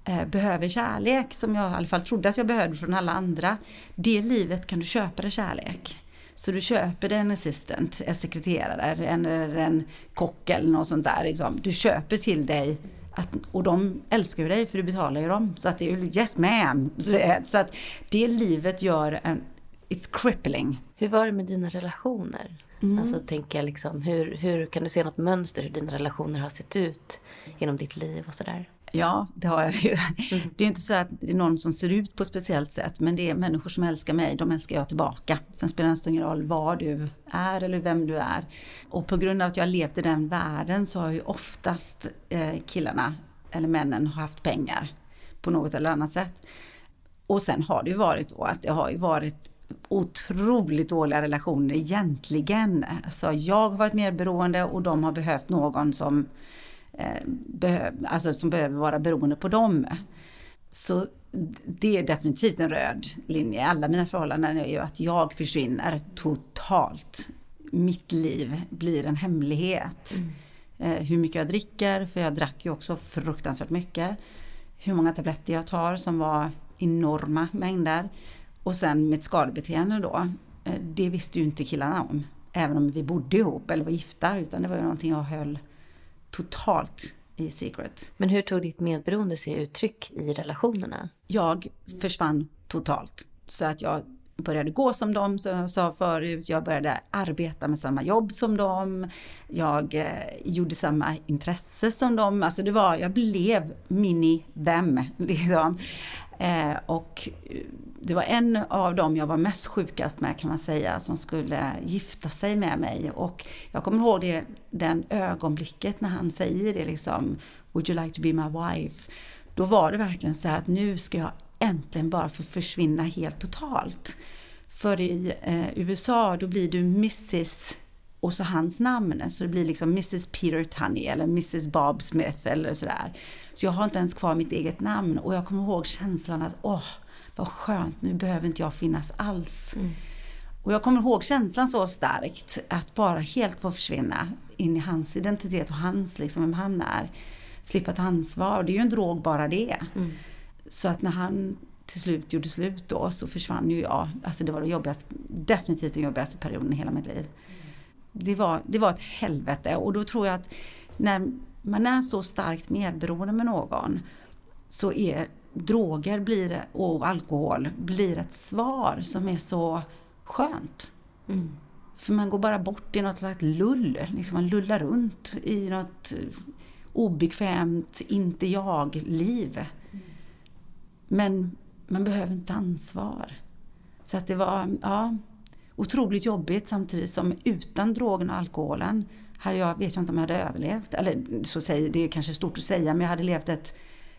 eh, behöver kärlek, som jag i alla fall trodde att jag behövde från alla andra. Det livet kan du köpa dig kärlek. Så du köper dig en assistent, en sekreterare eller en kock eller något sånt där. Liksom. Du köper till dig att, och de älskar ju dig för du betalar ju dem. Så att det är yes ma'am. Så att det livet gör en, it's crippling. Hur var det med dina relationer? Mm. Alltså jag liksom, hur, hur kan du se något mönster hur dina relationer har sett ut genom ditt liv och sådär? Ja, det har jag ju. Mm. Det är inte så att det är någon som ser ut på ett speciellt sätt, men det är människor som älskar mig, de älskar jag tillbaka. Sen spelar det ingen roll var du är eller vem du är. Och på grund av att jag har levt i den världen så har ju oftast eh, killarna, eller männen, haft pengar på något eller annat sätt. Och sen har det ju varit då att det har ju varit otroligt dåliga relationer egentligen. Alltså jag har varit mer beroende och de har behövt någon som Eh, behöv, alltså som behöver vara beroende på dem. Så det är definitivt en röd linje. Alla mina förhållanden är ju att jag försvinner totalt. Mitt liv blir en hemlighet. Mm. Eh, hur mycket jag dricker, för jag drack ju också fruktansvärt mycket. Hur många tabletter jag tar som var enorma mängder. Och sen mitt skadebeteende då. Eh, det visste ju inte killarna om. Även om vi bodde ihop eller var gifta. Utan det var ju någonting jag höll totalt i secret. Men hur tog ditt medberoende sig uttryck i relationerna? Jag försvann totalt. Så att jag började gå som dem, som jag sa förut. Jag började arbeta med samma jobb som dem. Jag eh, gjorde samma intresse som dem. Alltså det var, jag blev mini dem. Liksom. Eh, och eh, det var en av dem jag var mest sjukast med kan man säga, som skulle gifta sig med mig. Och jag kommer ihåg det, den ögonblicket när han säger det liksom, Would you like to be my wife? Då var det verkligen så här att nu ska jag äntligen bara få försvinna helt totalt. För i eh, USA då blir du Mrs och så hans namn. Så det blir liksom Mrs Peter Tunney eller Mrs Bob Smith eller sådär. Så jag har inte ens kvar mitt eget namn och jag kommer ihåg känslan att åh, vad skönt, nu behöver inte jag finnas alls. Mm. Och jag kommer ihåg känslan så starkt att bara helt få försvinna in i hans identitet och hans, liksom vem han är. Slippa ta ansvar, det är ju en drog bara det. Mm. Så att när han till slut gjorde slut då så försvann ju jag. Alltså det var det jobbigaste, definitivt den jobbigaste perioden i hela mitt liv. Det var, det var ett helvete och då tror jag att när man är så starkt medberoende med någon så är droger blir, och alkohol blir ett svar som är så skönt. Mm. För man går bara bort i något slags lull, liksom man lullar runt i något obekvämt inte jag-liv. Mm. Men man behöver inte ansvar. Så att det var ja, otroligt jobbigt samtidigt som utan drogen och alkoholen hade jag, vet jag inte om jag hade överlevt. Eller så säger, det är kanske stort att säga men jag hade levt ett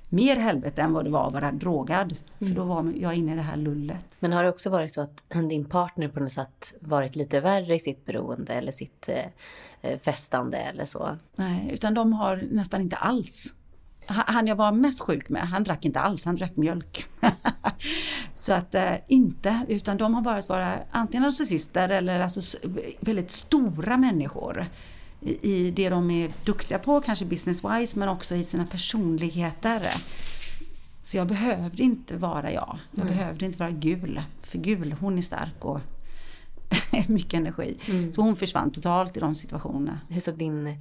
mer helvete än vad det var att vara drogad. Mm. För då var jag inne i det här lullet. Men har det också varit så att din partner på något sätt varit lite värre i sitt beroende eller sitt eh, eh festande eller så? Nej, utan de har nästan inte alls. Han jag var mest sjuk med, han drack inte alls, han drack mjölk. så att eh, inte, utan de har varit antingen narcissister eller alltså väldigt stora människor i det de är duktiga på, kanske business-wise, men också i sina personligheter. Så jag behövde inte vara jag. Jag mm. behövde inte vara gul. För gul, hon är stark och mycket energi. Mm. Så hon försvann totalt i de situationerna. Hur såg din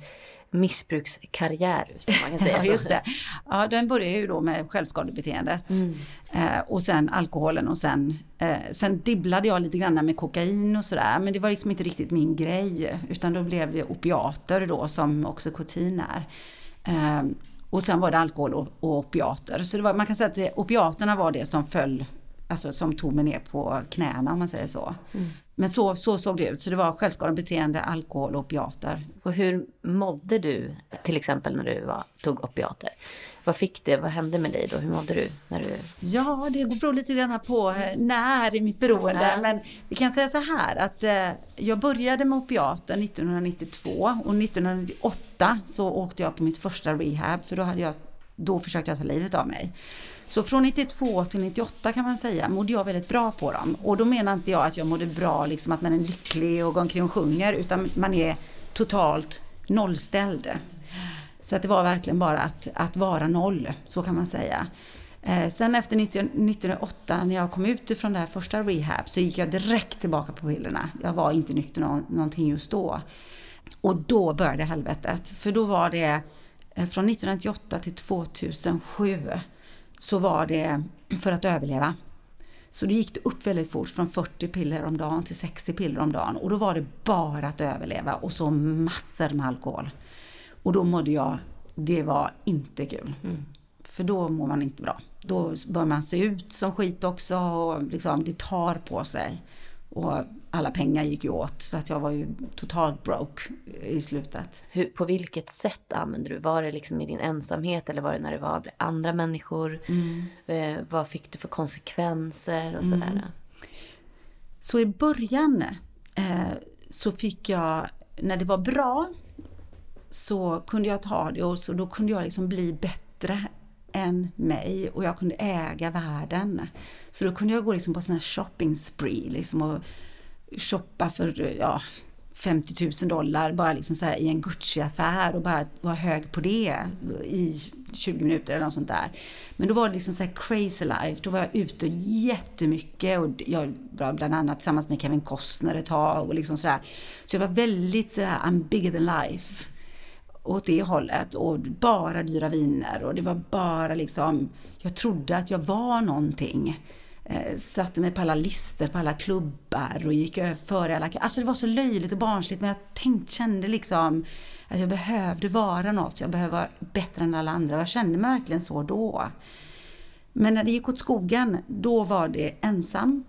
missbrukskarriär ut? Man kan säga ja, just det. Ja, den började ju då med självskadebeteendet. Mm. Eh, och sen alkoholen och sen, eh, sen dibblade jag lite grann med kokain och sådär. Men det var liksom inte riktigt min grej. Utan då blev det opiater då som oxycontin är. Eh, och sen var det alkohol och, och opiater. Så var, man kan säga att det, opiaterna var det som föll Alltså som tog mig ner på knäna om man säger så. Mm. Men så, så såg det ut. Så det var självskadebeteende, alkohol och opiater. Och hur mådde du till exempel när du var, tog opiater? Vad fick det? Vad hände med dig då? Hur mådde du? När du... Ja, det beror lite grann på eh, när i mitt beroende. Ja. Men vi kan säga så här att eh, jag började med opiater 1992 och 1998 så åkte jag på mitt första rehab för då hade jag då försökte jag ta livet av mig. Så från 92 till 98 kan man säga mådde jag väldigt bra på dem. Och då menar inte jag att jag mådde bra, liksom att man är lycklig och går omkring och sjunger, utan man är totalt nollställd. Så att det var verkligen bara att, att vara noll, så kan man säga. Eh, sen efter 1998 när jag kom ut ifrån det här första rehab så gick jag direkt tillbaka på pillerna. Jag var inte nykter någonting just då. Och då började helvetet. För då var det från 1998 till 2007 så var det för att överleva. Så det gick det upp väldigt fort från 40 piller om dagen till 60 piller om dagen. Och då var det bara att överleva och så massor med alkohol. Och då mådde jag, det var inte kul. Mm. För då mår man inte bra. Då bör man se ut som skit också och liksom, det tar på sig. Och alla pengar gick ju åt så att jag var ju totalt broke i slutet. Hur, på vilket sätt använde du? Var det liksom i din ensamhet eller var det när det var andra människor? Mm. Eh, vad fick du för konsekvenser och sådär? Mm. Så i början eh, så fick jag, när det var bra så kunde jag ta det och så då kunde jag liksom bli bättre än mig och jag kunde äga världen. Så då kunde jag gå liksom på sån här shopping spree liksom och shoppa för ja, 50 000 dollar bara liksom så i en Gucci-affär och bara vara hög på det i 20 minuter eller något sånt där. Men då var det liksom så crazy life. Då var jag ute jättemycket och jag var bland annat tillsammans med Kevin Costner ett tag och liksom sådär. Så jag var väldigt sådär, I'm bigger than life åt det hållet och bara dyra viner och det var bara liksom, jag trodde att jag var någonting. Eh, satte mig på alla listor, på alla klubbar och gick före alla... Alltså det var så löjligt och barnsligt men jag tänkte, kände liksom att jag behövde vara något, jag behövde vara bättre än alla andra och jag kände mig verkligen så då. Men när det gick åt skogen, då var det ensam.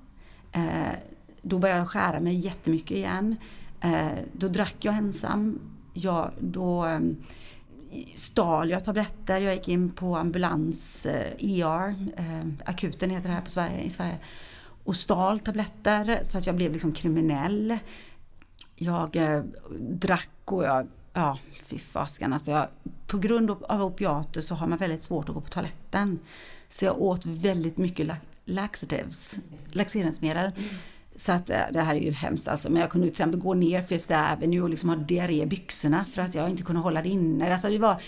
Eh, då började jag skära mig jättemycket igen. Eh, då drack jag ensam Jag, då ehm, stal jag tabletter. Jag gick in på ambulans, eh, ER, eh, akuten heter det här på Sverige, i Sverige, och stal tabletter så att jag blev liksom kriminell. Jag eh, drack och jag, ja fy fasken alltså. Jag, på grund av opiater så har man väldigt svårt att gå på toaletten. Så jag åt väldigt mycket laxatives, laxeringsmedel. Mm. Så att eh, det här är ju hemskt alltså. Men jag kunde till exempel gå ner Fifth Avenue och liksom ha diarré i byxorna för att jag inte kunde hålla det inne. Alltså det var,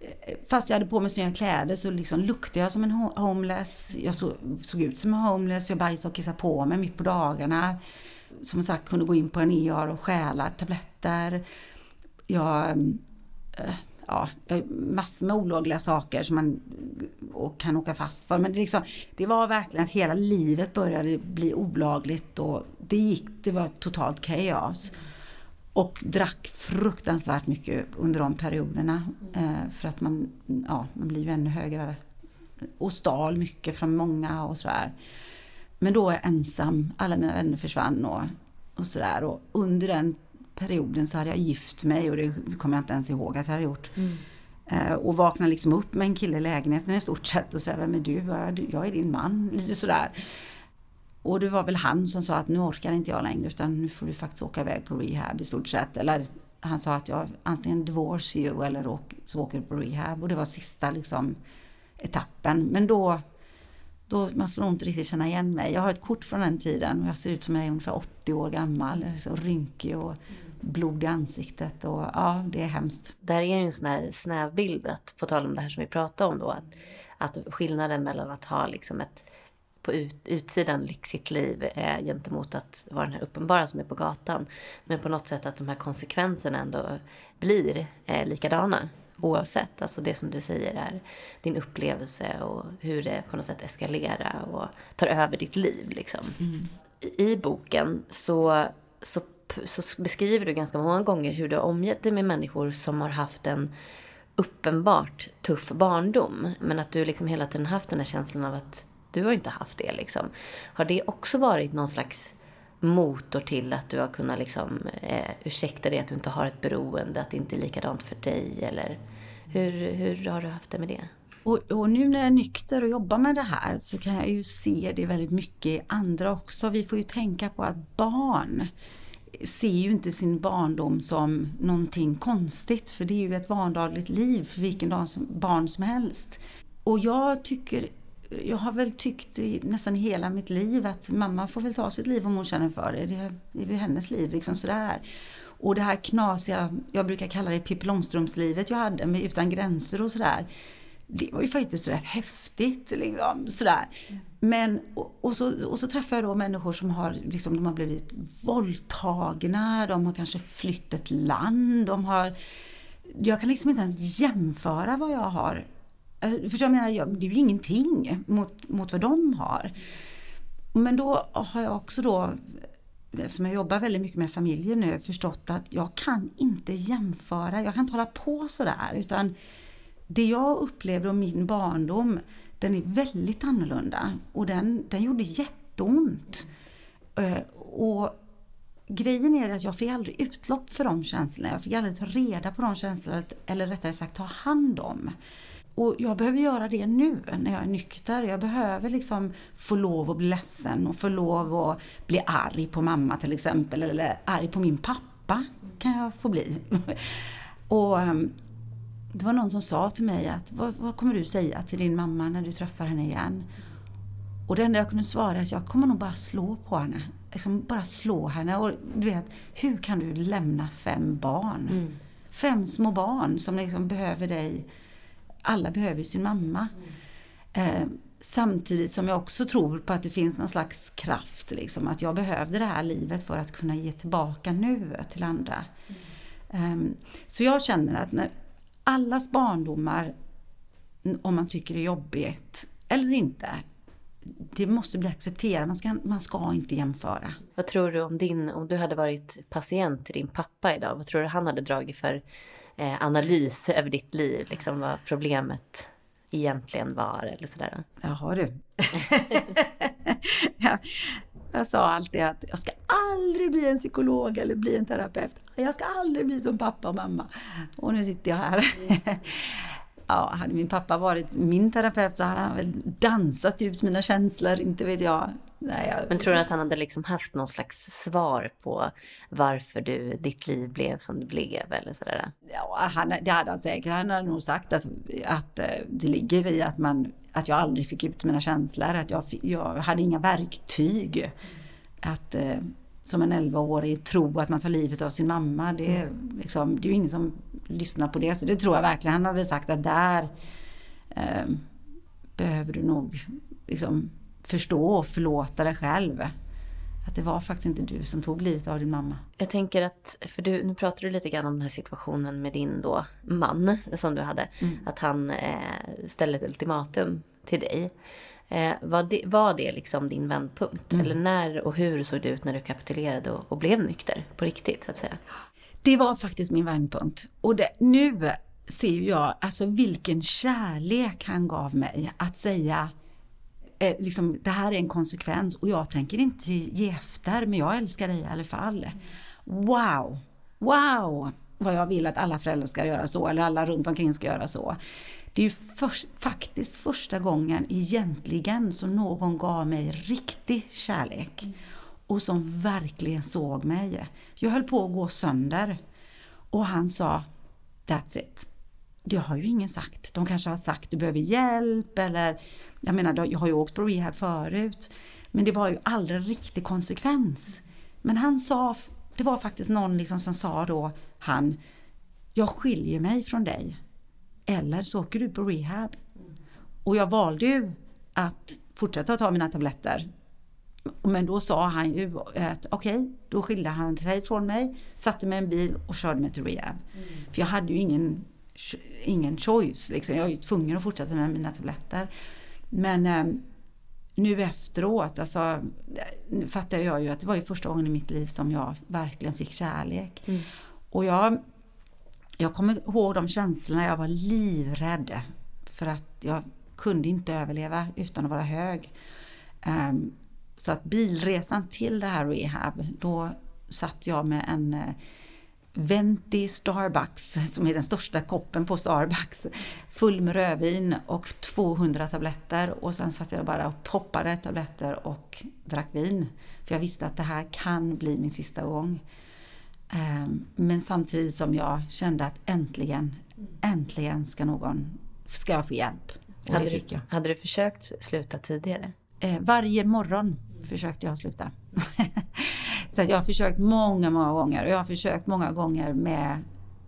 eh, fast jag hade på mig snygga kläder så liksom luktade jag som en homeless. Jag så, såg ut som en homeless. Jag bajsade och kissade på mig mitt på dagarna. Som sagt kunde gå in på en ER och stjäla tabletter. Jag äh, ja, massor med olagliga saker som man och kan åka fast för. Men det, liksom, det var verkligen att hela livet började bli olagligt och det gick, det var totalt kaos. Och drack fruktansvärt mycket under de perioderna. Eh, för att man, ja, man blir ju ännu högre. Och stal mycket från många och sådär. Men då är jag ensam, alla mina vänner försvann och, och sådär. Och under den perioden så hade jag gift mig och det kommer jag inte ens ihåg att jag hade gjort. Mm. Uh, och vaknade liksom upp med en kille i lägenheten i stort sett och sa Vem är du? Jag är din man. Lite sådär. Och det var väl han som sa att nu orkar inte jag längre utan nu får du faktiskt åka iväg på rehab i stort sett. Eller han sa att jag antingen divorce you eller så åker du på rehab. Och det var sista liksom etappen. Men då, då man skulle inte riktigt känna igen mig. Jag har ett kort från den tiden och jag ser ut som jag är ungefär 80 år gammal. Så rynkig och blod i ansiktet och ja, det är hemskt. Där är ju en sån här snäv bild, att, på tal om det här som vi pratade om då, att, att skillnaden mellan att ha liksom ett på ut, utsidan lyxigt liv eh, gentemot att vara den här uppenbara som är på gatan. Men på något sätt att de här konsekvenserna ändå blir eh, likadana oavsett. Alltså det som du säger är din upplevelse och hur det på något sätt eskalerar och tar över ditt liv. Liksom. Mm. I, I boken så, så så beskriver du ganska många gånger hur du har omgett dig med människor som har haft en uppenbart tuff barndom. Men att du liksom hela tiden haft den här känslan av att du har inte haft det. Liksom. Har det också varit någon slags motor till att du har kunnat liksom, eh, ursäkta dig att du inte har ett beroende, att det inte är likadant för dig? Eller hur, hur har du haft det med det? Och, och, nu när jag är nykter och jobbar med det här så kan jag ju se det väldigt mycket i andra också. Vi får ju tänka på att barn ser ju inte sin barndom som någonting konstigt för det är ju ett vardagligt liv för vilken dag som, barn som helst. Och jag tycker jag har väl tyckt i, nästan hela mitt liv att mamma får väl ta sitt liv om hon känner för det. Det är väl hennes liv liksom sådär. Och det här knasiga, jag brukar kalla det Pippi Långstrumps-livet jag hade med Utan gränser och sådär det var ju faktiskt rätt häftigt. Liksom, sådär. Men, och, och, så, och så träffar jag då människor som har, liksom, de har blivit våldtagna, de har kanske flytt ett land, de har... Jag kan liksom inte ens jämföra vad jag har. Alltså, för jag menar, jag, det är ju ingenting mot, mot vad de har. Men då har jag också då, eftersom jag jobbar väldigt mycket med familjer nu, förstått att jag kan inte jämföra, jag kan inte hålla på sådär utan det jag upplevde om min barndom, den är väldigt annorlunda och den, den gjorde jätteont. Eh, och grejen är att jag fick aldrig utlopp för de känslorna. Jag fick aldrig ta reda på de känslorna, eller rättare sagt ta hand om. Och jag behöver göra det nu när jag är nykter. Jag behöver liksom få lov att bli ledsen och få lov att bli arg på mamma till exempel. Eller arg på min pappa kan jag få bli. och ehm, det var någon som sa till mig att vad, vad, kommer du säga till din mamma när du träffar henne igen? Och det enda jag kunde svara är att jag kommer nog bara slå på henne. Liksom bara slå henne. Och du vet, hur kan du lämna fem barn? Mm. Fem små barn som liksom behöver dig. Alla behöver sin mamma. Mm. Eh, samtidigt som jag också tror på att det finns någon slags kraft. Liksom, att jag behövde det här livet för att kunna ge tillbaka nu till andra. Mm. Eh, så jag känner att när, allas barndomar, om man tycker det är jobbigt eller inte, det måste bli accepterat. Man ska, man ska inte jämföra. Vad tror du om din, om du hade varit patient till din pappa idag, vad tror du han hade dragit för eh, analys över ditt liv? Liksom vad problemet egentligen var eller sådär? Jaha du. ja, jag sa alltid att jag ska aldrig bli en psykolog eller bli en terapeut. Jag ska aldrig bli som pappa och mamma. Och nu sitter jag här. ja, hade min pappa varit min terapeut så hade han väl dansat ut mina känslor, inte vet jag. Nej, jag... Men tror du att han hade liksom haft någon slags svar på varför du, ditt liv blev som det blev eller sådär? Ja, han, det hade han säkert. Han hade nog sagt att, att eh, det ligger i att, man, att jag aldrig fick ut mina känslor, att jag, jag hade inga verktyg. Att eh, som en 11-årig tro att man tar livet av sin mamma, det, mm. liksom, det är ju ingen som lyssnar på det. Så det tror jag verkligen han hade sagt att där eh, behöver du nog liksom, förstå och förlåta dig själv. Att det var faktiskt inte du som tog livet av din mamma. Jag tänker att, för du, nu pratar du lite grann om den här situationen med din då man som du hade. Mm. Att han eh, ställde ett ultimatum till dig. Eh, var, det, var det liksom din vändpunkt? Mm. Eller när och hur såg det ut när du kapitulerade och, och, blev nykter på riktigt så att säga? Det var faktiskt min vändpunkt. Och det, nu ser jag alltså vilken kärlek han gav mig att säga eh, liksom, det här är en konsekvens och jag tänker inte ge efter men jag älskar dig i alla fall. Wow! Wow! Vad jag vill att alla föräldrar ska göra så eller alla runt omkring ska göra så. Det är ju för, faktiskt första gången egentligen som någon gav mig riktig kärlek. Och som verkligen såg mig. Jag höll på att gå sönder. Och han sa That's it. Det har ju ingen sagt. De kanske har sagt du behöver hjälp eller jag menar jag har ju åkt på rehab förut. Men det var ju aldrig riktig konsekvens. Men han sa, det var faktiskt någon liksom som sa då, han, jag skiljer mig från dig. Eller så åker du på rehab. Och jag valde ju att fortsätta ta mina tabletter. Men då sa han ju att okej, okay, då skilde han sig från mig, satte mig i en bil och körde mig till rehab. Mm. För jag hade ju ingen, ingen choice, liksom. jag var ju tvungen att fortsätta med mina tabletter. Men eh, nu efteråt, alltså, nu fattar jag ju att det var ju första gången i mitt liv som jag verkligen fick kärlek. Mm. Och jag jag kommer ihåg de känslorna, jag var livrädd. För att jag kunde inte överleva utan att vara hög. Um, så att bilresan till det här rehab, då satt jag med en uh, Venti Starbucks, som är den största koppen på Starbucks, full med rödvin och 200 tabletter. Och sen satt jag bara och poppade tabletter och drack vin. För jag visste att det här kan bli min sista gång. Ehm, men samtidigt som jag kände att äntligen, äntligen ska någon, ska jag få hjälp. Och hade, du, jag. hade du försökt sluta tidigare? Eh, varje morgon försökte jag sluta. så jag har försökt många, många gånger. Och jag har försökt många gånger med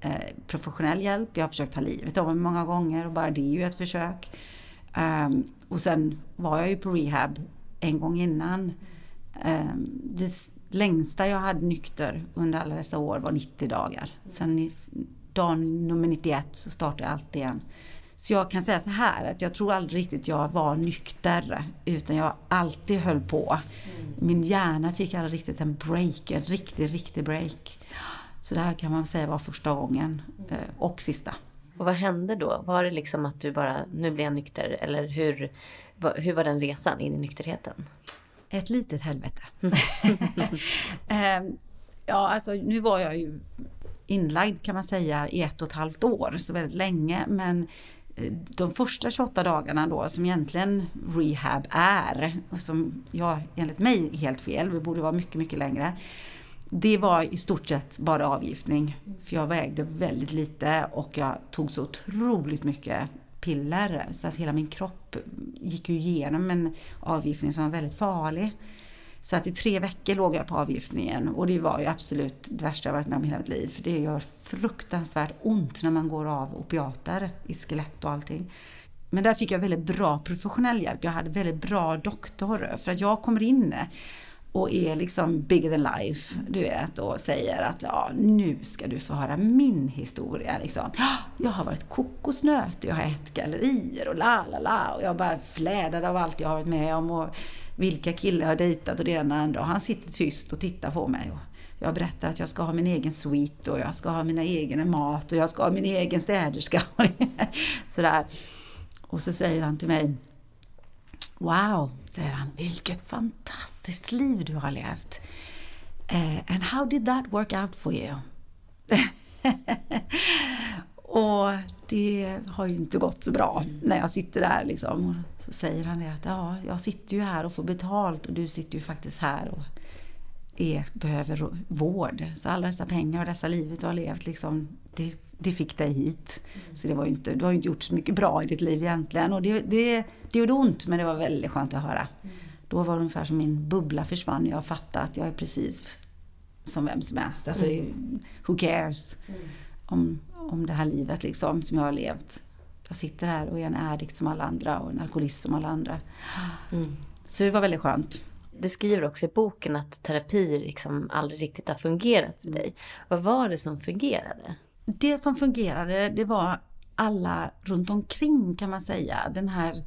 eh, professionell hjälp. Jag har försökt ta livet av mig många gånger och bara det är ju ett försök. Um, och sen var jag ju på rehab en gång innan. Um, det, längsta jag hade nykter under alla dessa år var 90 dagar. Sen i dag nummer 91 så startade jag allt igen. Så jag kan säga så här att jag tror aldrig riktigt jag var nykter utan jag alltid höll på. Min hjärna fick aldrig riktigt en break, en riktig, riktig break. Så det här kan man säga var första gången eh, och sista. Och vad hände då? Var det liksom att du bara, nu blir jag nykter? Eller hur, hur var den resan in i nykterheten? Ett litet helvete. Ehm, ja, alltså nu var jag ju inlagd kan man säga i ett och ett halvt år, så väldigt länge. Men Eh, de första 28 dagarna då som egentligen rehab är, och som jag enligt mig är helt fel, vi borde vara mycket, mycket längre. Det var i stort sett bara avgiftning. För jag vägde väldigt lite och jag tog så otroligt mycket piller så att hela min kropp gick ju igenom en avgiftning som var väldigt farlig. Så att i tre veckor låg jag på avgiftningen och det var ju absolut det värsta jag varit med om i hela mitt liv. För det gör fruktansvärt ont när man går av opiater i skelett och allting. Men där fick jag väldigt bra professionell hjälp. Jag hade väldigt bra doktor. För att jag kommer in och är liksom bigger than life, du vet, och säger att ja, nu ska du få höra min historia. Liksom. Jag har varit kokosnöt, jag har ätit gallerier och la la la och jag bara flädad av allt jag har varit med om och vilka killar jag har dejtat och det ena och andra. Och han sitter tyst och tittar på mig. Och jag berättar att jag ska ha min egen suite och jag ska ha mina egna mat och jag ska ha min egen städerska. Sådär. Och så säger han till mig Wow, säger han, vilket fantastiskt liv du har levt. Uh, and how did that work out for you? och det har ju inte gått så bra när jag sitter där liksom. Så säger han det att ja, jag sitter ju här och får betalt och du sitter ju faktiskt här och är, behöver vård. Så alla dessa pengar och dessa livet du har levt liksom, det, det fick dig hit. Så det var ju inte, du har ju inte gjort så mycket bra i ditt liv egentligen. Och det, det, det gjorde ont men det var väldigt skönt att höra. Då var det ungefär som min bubbla försvann och jag fattade att jag är precis som vem som helst. Alltså, who cares? Om, om det här livet liksom som jag har levt. Jag sitter här och är en addict som alla andra och en alkoholist som alla andra. Mm. Så det var väldigt skönt. Du skriver också i boken att terapi liksom aldrig riktigt har fungerat för dig. Vad var det som fungerade? Det som fungerade det var alla runt omkring kan man säga. Den här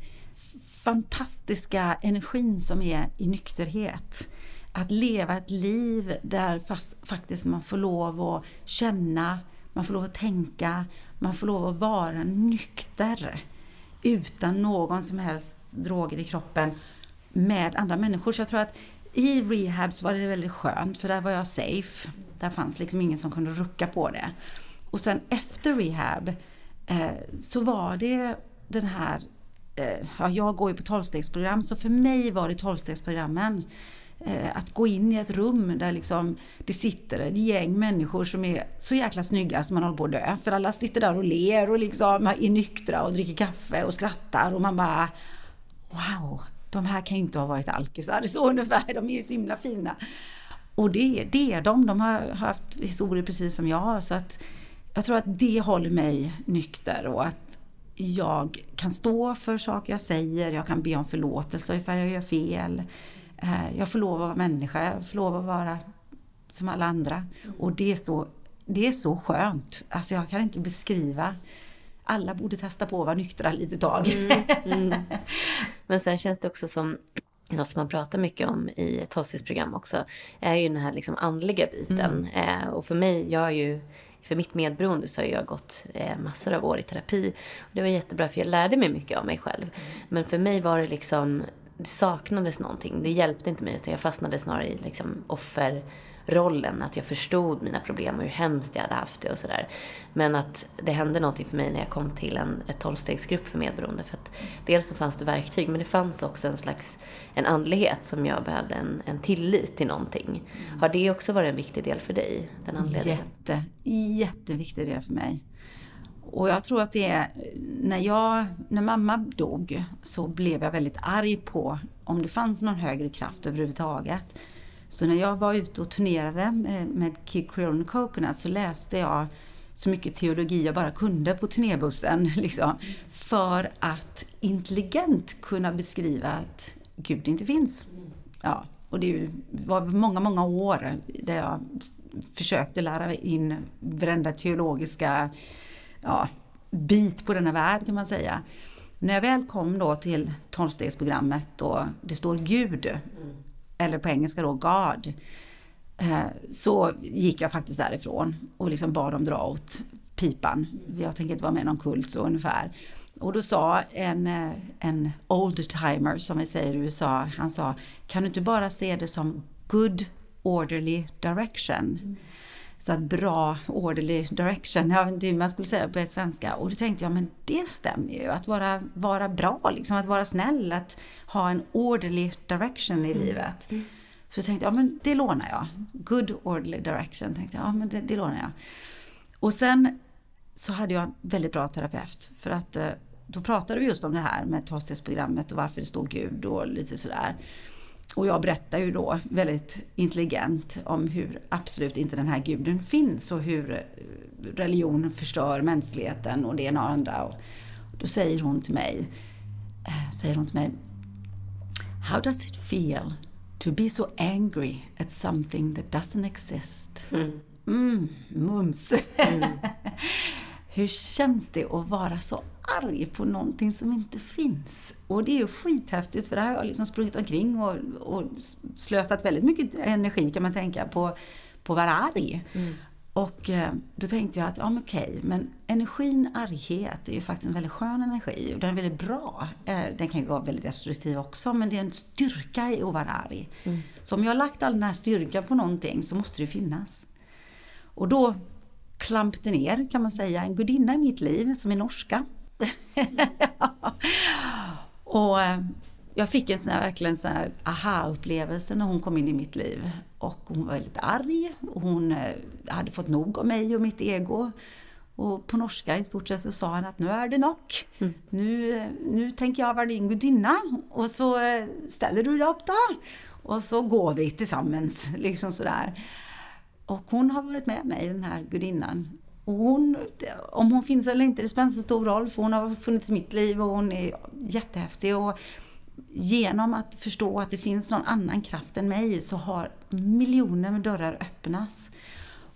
fantastiska energin som är i nykterhet. Att leva ett liv där fast, faktiskt man får lov att känna, man får lov att tänka, man får lov att vara nykter utan någon som helst droger i kroppen med andra människor. Så jag tror att i rehab så var det väldigt skönt för där var jag safe. Där fanns liksom ingen som kunde rucka på det. Och sen efter rehab eh, så var det den här, eh, ja jag går ju på tolvstegsprogram så för mig var det tolvstegsprogrammen Eh, att gå in i ett rum där liksom det sitter ett gäng människor som är så jäkla snygga som man håller på att dö. För alla sitter där och ler och liksom är nyktra och dricker kaffe och skrattar och man bara Wow, de här kan ju inte ha varit alkisar, så ungefär, de är ju så himla fina. Och det, det är de, de har haft historier precis som jag. Så att jag tror att det håller mig nykter och att jag kan stå för saker jag säger, jag kan be om förlåtelse ifall jag gör fel. Eh, jag får lov att vara människa, jag får lov att vara som alla andra. Och det är så, det är så skönt. Alltså jag kan inte beskriva alla borde testa på att vara nyktra lite tag. Mm, mm. Men sen känns det också som något som man pratar mycket om i ett hållstidsprogram också, är ju den här liksom andliga biten. Mm. Eh, och för mig, jag är ju för mitt medberoende så har jag gått eh, massor av år i terapi. Och det var jättebra för jag lärde mig mycket av mig själv. Men för mig var det liksom, det saknades någonting. Det hjälpte inte mig utan jag fastnade snarare i liksom offer rollen, att jag förstod mina problem och hur hemskt jag hade haft det och sådär. Men att det hände någonting för mig när jag kom till en ett tolvstegsgrupp för medberoende. För att dels så fanns det verktyg, men det fanns också en slags en andlighet som jag behövde, en, en tillit till någonting. Har det också varit en viktig del för dig? Den andligheten? Jätte, jätteviktig del för mig. Och jag tror att det är, när jag, när mamma dog så blev jag väldigt arg på om det fanns någon högre kraft överhuvudtaget. Så när jag var ute och turnerade med Kid Creole and Coconut så läste jag så mycket teologi jag bara kunde på turnébussen. Liksom, för att intelligent kunna beskriva att Gud inte finns. Ja, och det var många, många år där jag försökte lära in varenda teologiska ja, bit på denna värld kan man säga. När jag väl kom då till tolvstegsprogrammet och det står Gud, mm. eller på engelska då God, eh, så gick jag faktiskt därifrån och liksom bad dem dra åt pipan. Jag tänker inte vara med i någon kult så ungefär. Och då sa en, eh, en old-timer som vi säger i USA, han sa kan du inte bara se det som good orderly direction? Mm. Så att bra orderly direction, ja, det man skulle säga på svenska. Och då tänkte jag, men det stämmer ju. Att vara, vara bra, liksom, att vara snäll, att ha en orderly direction i mm. livet. Mm. Så jag tänkte, ja men det lånar jag. Good orderly direction, tänkte jag, ja men det, det lånar jag. Och sen så hade jag en väldigt bra terapeut. För att eh, då pratade vi just om det här med tolvstegsprogrammet och varför det står Gud och lite sådär. Och jag berättar ju då väldigt intelligent om hur absolut inte den här guden finns och hur eh, religion förstör mänskligheten och det ena och andra. Och då säger hon till mig, eh, säger hon till mig How does it feel to be so angry at something that doesn't exist? Mm, mm mums! Mm. hur känns det att vara så arg på någonting som inte finns. Och det är ju skithäftigt för det här har jag liksom sprungit omkring och, och slösat väldigt mycket energi kan man tänka på, på att vara arg. Mm. Och eh, då tänkte jag att, ja men okej, men energin arghet är ju faktiskt en väldigt skön energi och den är väldigt bra. Eh, den kan ju vara väldigt destruktiv också, men det är en styrka i att vara arg. Mm. Så om jag har lagt all den här styrkan på någonting så måste det ju finnas. Och då klamp det ner, kan man säga, en gudinna i mitt liv som är norska. och eh, jag fick en sån här, verkligen sån aha-upplevelse när hon kom in i mitt liv. Och hon var väldigt arg och hon eh, hade fått nog av mig och mitt ego. Och på norska i stort sett så sa han att nu är det nog. Mm. Nu, eh, nu tänker jag vara din gudinna och så ställer du dig upp då. Och så går vi tillsammans. Liksom sådär. Och hon har varit med mig, den här gudinnan, och hon, om hon finns eller inte, det spelar inte så stor roll för hon har funnits i mitt liv och hon är jättehäftig. Och genom att förstå att det finns någon annan kraft än mig så har miljoner med dörrar öppnats.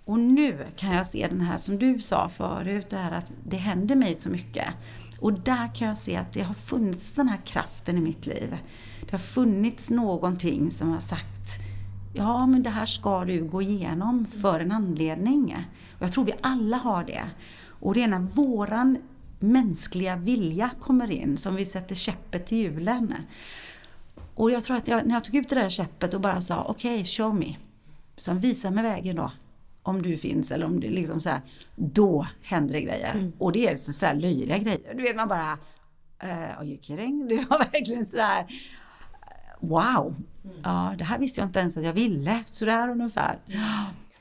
Och nu kan jag se den här som du sa förut, det här att det händer mig så mycket. Och där kan jag se att det har funnits den här kraften i mitt liv. Det har funnits någonting som har sagt Ja, men det här ska du gå igenom för en anledning. Jag tror vi alla har det. Och det är när våran mänskliga vilja kommer in som vi sätter käppet till hjulen. Och jag tror att jag, när jag tog ut det där käppet och bara sa okej, okay, show me. Som visar mig vägen då. Om du finns eller om det liksom så här, Då händer det grejer. Mm. Och det är så, så här löjliga grejer. Du vet man bara, uh, are you kidding? Det var verkligen så här wow. Mm. Ja, det här visste jag inte ens att jag ville. Sådär ungefär.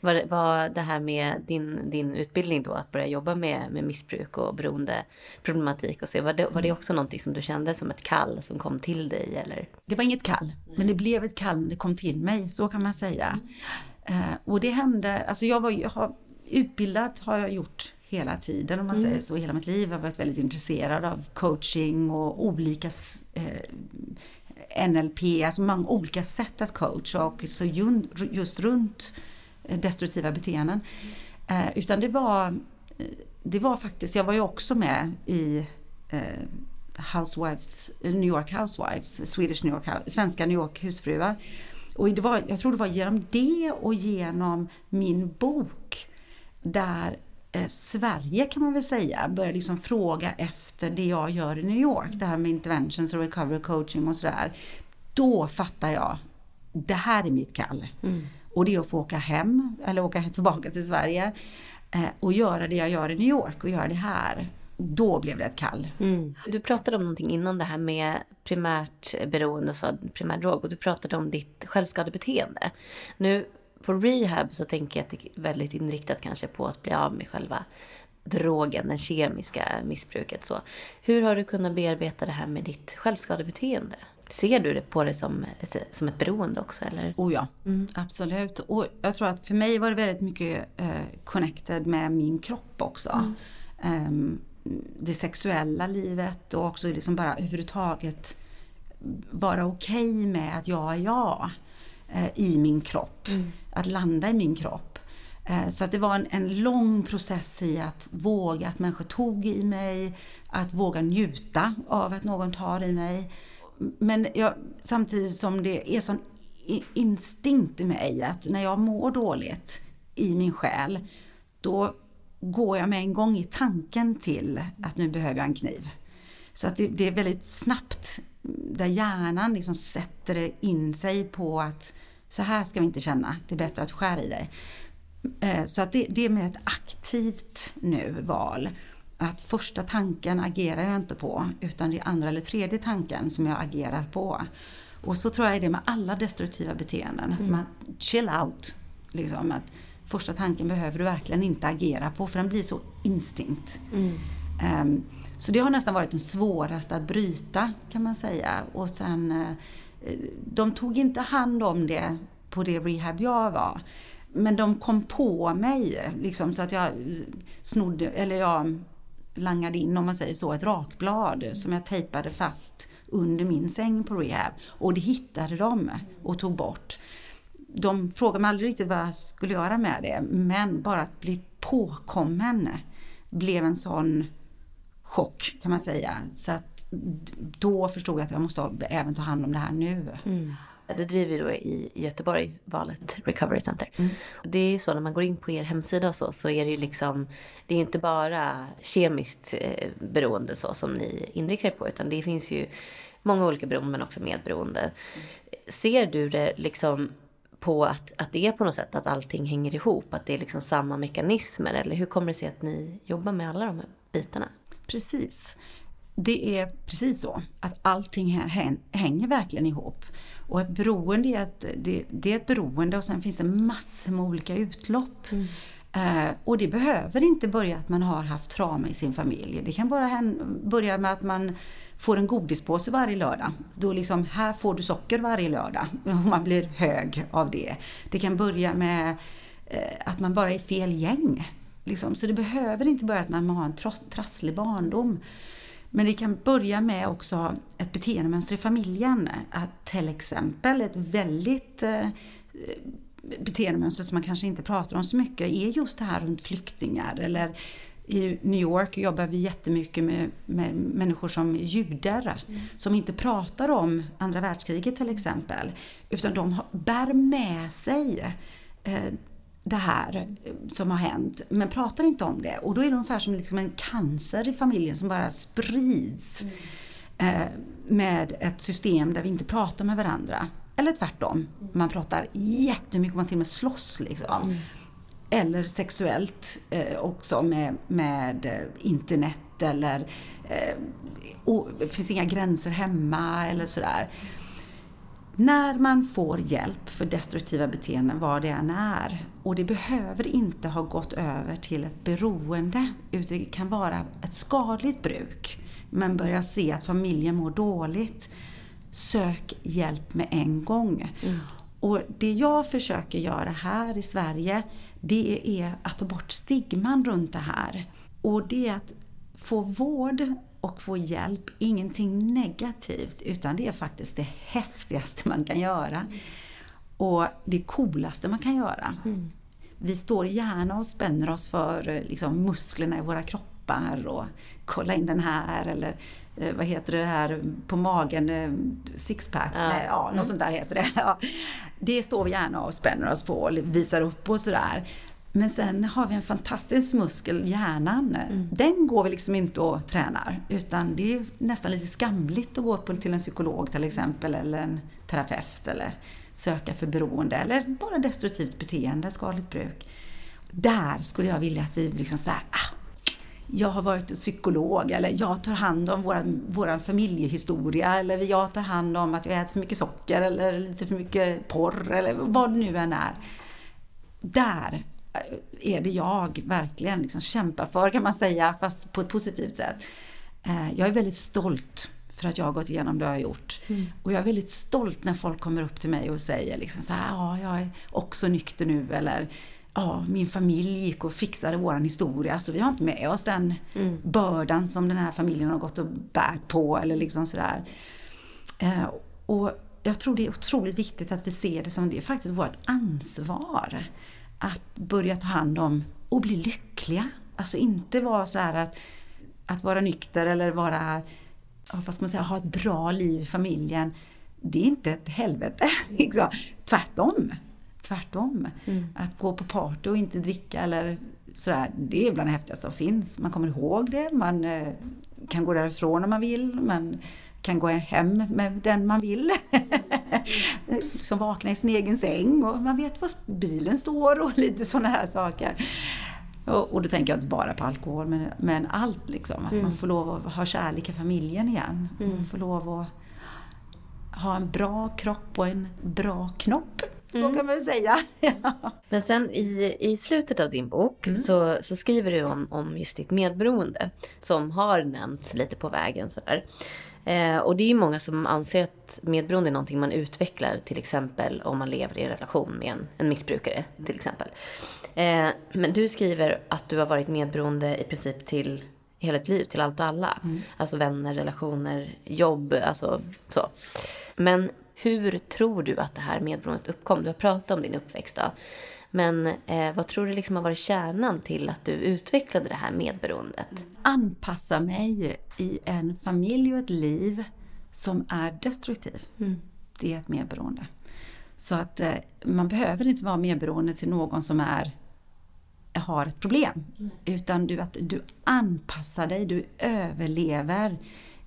Var, var det här med din, din utbildning då, att börja jobba med, med missbruk och beroendeproblematik och så, var det, var det också någonting som du kände som ett kall som kom till dig eller? Det var inget kall, men det blev ett kall när det kom till mig, så kan man säga. Mm. Uh, och det hände, alltså jag var jag har, utbildat har jag gjort hela tiden om man mm. säger så, hela mitt liv. Jag har varit väldigt intresserad av coaching och olika eh, NLP, alltså många olika sätt att coacha och så just runt eh, Eh, destruktiva beteenden. Eh, utan det var, eh, det var faktiskt, jag var ju också med i eh, Housewives, eh, New York Housewives, Swedish New York, svenska New York husfruar. Och det var, jag tror det var genom det och genom min bok där eh, Sverige kan man väl säga börjar liksom fråga efter det jag gör i New York. Det här med interventions och recovery coaching och sådär. Då fattar jag, det här är mitt kall. Mm. Och det är att få åka hem, eller åka tillbaka till Sverige eh, och göra det jag gör i New York och göra det här. Då blev det ett kall. Mm. Du pratade om någonting innan det här med primärt beroende, och primär drog, och du pratade om ditt självskadebeteende. Nu på rehab så tänker jag att det är väldigt inriktat kanske på att bli av med själva drogen, det kemiska missbruket. Så hur har du kunnat bearbeta det här med ditt självskadebeteende? Ser du det på det som, som ett beroende också? Eller? Oh ja, mm. absolut. Och jag tror att för mig var det väldigt mycket eh, connected med min kropp också. Mm. Um, det sexuella livet och också liksom bara överhuvudtaget vara okej okay med att jag är jag eh, i min kropp. Mm. Att landa i min kropp. Eh, så att det var en, en lång process i att våga, att människor tog i mig, att våga njuta av att någon tar i mig. Men jag, samtidigt som det är sån instinkt i mig att när jag mår dåligt i min själ, då går jag med en gång i tanken till att nu behöver jag en kniv. Så att det, det är väldigt snabbt där hjärnan liksom sätter in sig på att så här ska vi inte känna, det är bättre att skära i dig. Eh, så att det, det är mer ett aktivt nu val. Att första tanken agerar jag inte på utan det är andra eller tredje tanken som jag agerar på. Och så tror jag är det med alla destruktiva beteenden. Att mm. man chill out. Liksom, att första tanken behöver du verkligen inte agera på för den blir så instinkt. Mm. Um, så det har nästan varit den svåraste att bryta kan man säga. Och sen, uh, de tog inte hand om det på det rehab jag var. Men de kom på mig liksom, så att jag snodde, eller jag langade in om man säger så, ett rakblad som jag tejpade fast under min säng på rehab. Och det hittade de och tog bort. De frågade mig aldrig riktigt vad jag skulle göra med det, men bara att bli påkommen blev en sån chock kan man säga. Så att då förstod jag att jag måste även ta hand om det här nu. Mm. Det driver då i Göteborg, Valet Recovery Center. Mm. Det är ju så när man går in på er hemsida och så, så är det ju liksom, det är inte bara kemiskt eh, beroende så som ni inriktar på, utan det finns ju många olika beroenden men också medberoende. Mm. Ser du det liksom på att, att det är på något sätt att allting hänger ihop, att det är liksom samma mekanismer eller hur kommer det sig att ni jobbar med alla de här bitarna? Precis. Det är precis så, att allting här hänger verkligen ihop. Och ett beroende är, att det, det är ett beroende och sen finns det massor med olika utlopp. Mm. Uh, och det behöver inte börja att man har haft trauma i sin familj. Det kan bara börja med att man får en godispåse varje lördag. Då liksom, här får du socker varje lördag. Och man blir hög av det. Det kan börja med uh, att man bara är fel gäng. Liksom. Så det behöver inte börja att man har en trasslig barndom. Men det kan börja med också ett beteendemönster i familjen. Att till exempel ett väldigt eh, beteendemönster som man kanske inte pratar om så mycket är just det här runt flyktingar. Eller i New York jobbar vi jättemycket med, med människor som är judar. Mm. Som inte pratar om andra världskriget till exempel. Utan de bär med sig eh, det här som har hänt, men pratar inte om det. Och då är det ungefär som liksom en cancer i familjen som bara sprids mm. eh, med ett system där vi inte pratar med varandra. Eller tvärtom, mm. man pratar jättemycket, man till och med slåss liksom. Mm. Eller sexuellt eh, också med, med eh, internet eller eh, och, det finns inga gränser hemma eller sådär. När man får hjälp för destruktiva beteenden, vad det än är, och det behöver inte ha gått över till ett beroende, utan det kan vara ett skadligt bruk, men börjar se att familjen mår dåligt, sök hjälp med en gång. Mm. Och det jag försöker göra här i Sverige, det är att ta bort stigman runt det här. Och det är att få vård och få hjälp, ingenting negativt, utan det är faktiskt det häftigaste man kan göra. Och det coolaste man kan göra. Mm. Vi står gärna och spänner oss för liksom, musklerna i våra kroppar och kolla in den här eller eh, vad heter det här på magen, eh, sixpack, ja. Nej, ja, något mm. sånt där heter det. Ja. Det står vi gärna och spänner oss på och visar upp och sådär. Men sen har vi en fantastisk muskel, hjärnan. Mm. Den går vi liksom inte och tränar. Utan det är nästan lite skamligt att gå till en psykolog till exempel, eller en terapeut, eller söka för beroende, eller bara destruktivt beteende, skadligt bruk. Där skulle jag vilja att vi liksom så ah, jag har varit psykolog eller jag tar hand om vår, vår familjehistoria eller jag tar hand om att jag äter för mycket socker eller lite för mycket porr eller vad det nu än är. Där är det jag verkligen liksom kämpar för kan man säga, fast på ett positivt sätt. Eh, jag är väldigt stolt för att jag har gått igenom det jag har gjort. Mm. Och jag är väldigt stolt när folk kommer upp till mig och säger liksom så här, ja, jag är också nykter nu eller ja, min familj gick och fixade våran historia så vi har inte med oss den mm. bördan som den här familjen har gått och bärt på eller liksom sådär. Eh, och jag tror det är otroligt viktigt att vi ser det som det är faktiskt vårt ansvar att börja ta hand om och bli lyckliga. Alltså inte vara så här att, att vara nykter eller vara, vad ska man säga, ha ett bra liv i familjen. Det är inte ett helvete. Liksom. Tvärtom. Tvärtom. Mm. Att gå på party och inte dricka eller sådär, det är bland det häftigaste som finns. Man kommer ihåg det, man eh, kan gå därifrån om man vill, man kan gå hem med den man vill. som vaknar i sin egen säng och man vet var bilen står och lite sådana här saker. Och, och då tänker jag inte bara på alkohol men, men allt liksom. Att mm. man får lov att ha kärlek i familjen igen. Mm. Man får lov att ha en bra kropp och en bra knopp. Så mm. kan man säga. Men sen i, i slutet av din bok mm. så, så skriver du om, om just ditt medberoende. Som har nämnts lite på vägen sådär. Eh, och det är många som anser att medberoende är någonting man utvecklar till exempel om man lever i relation med en, en missbrukare till exempel. Eh, men du skriver att du har varit medberoende i princip till hela ditt liv, till allt och alla. Mm. Alltså vänner, relationer, jobb, alltså så. Men hur tror du att det här medberoendet uppkom? Du har pratat om din uppväxt då. Men eh, vad tror du liksom har varit kärnan till att du utvecklade det här medberoendet? Anpassa mig i en familj och ett liv som är destruktiv. Mm. Det är ett medberoende. Så att eh, man behöver inte vara medberoende till någon som är har ett problem. Mm. Utan du, att du anpassar dig, du överlever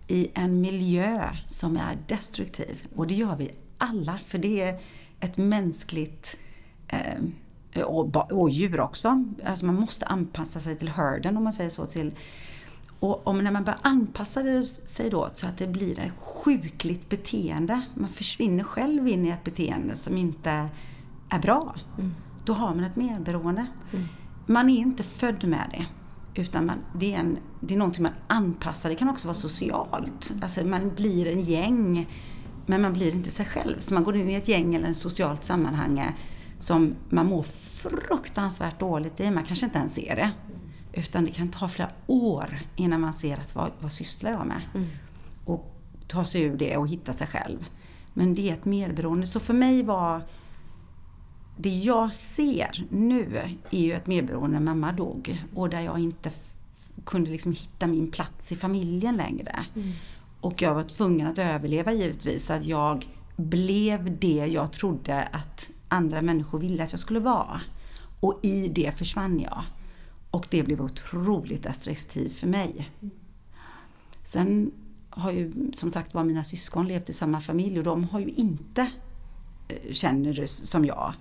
i en miljö som är destruktiv. Och det gör vi alla, för det är ett mänskligt eh, och, och djur också. Alltså man måste anpassa sig till hörden om man säger så. Till, och om, när man börjar anpassa sig då så att det blir ett sjukligt beteende, man försvinner själv in i ett beteende som inte är bra. Mm. Då har man ett medberoende. Mm. Man är inte född med det. Utan man, det, är en, det är någonting man anpassar, det kan också vara socialt. Alltså man blir en gäng, men man blir inte sig själv. Så man går in i ett gäng eller ett socialt sammanhang som man mår fruktansvärt dåligt i. Man kanske inte ens ser det. Utan det kan ta flera år innan man ser att vad, vad sysslar jag med? Mm. Och ta sig ur det och hitta sig själv. Men det är ett medberoende. Så för mig var det jag ser nu är ju ett medberoende när mamma dog och där jag inte kunde liksom hitta min plats i familjen längre. Mm. Och jag var tvungen att överleva givetvis, att jag blev det jag trodde att andra människor ville att jag skulle vara. Och i det försvann jag. Och det blev otroligt destruktivt för mig. Sen har ju som sagt var mina syskon levt i samma familj och de har ju inte eh, känner det som jag.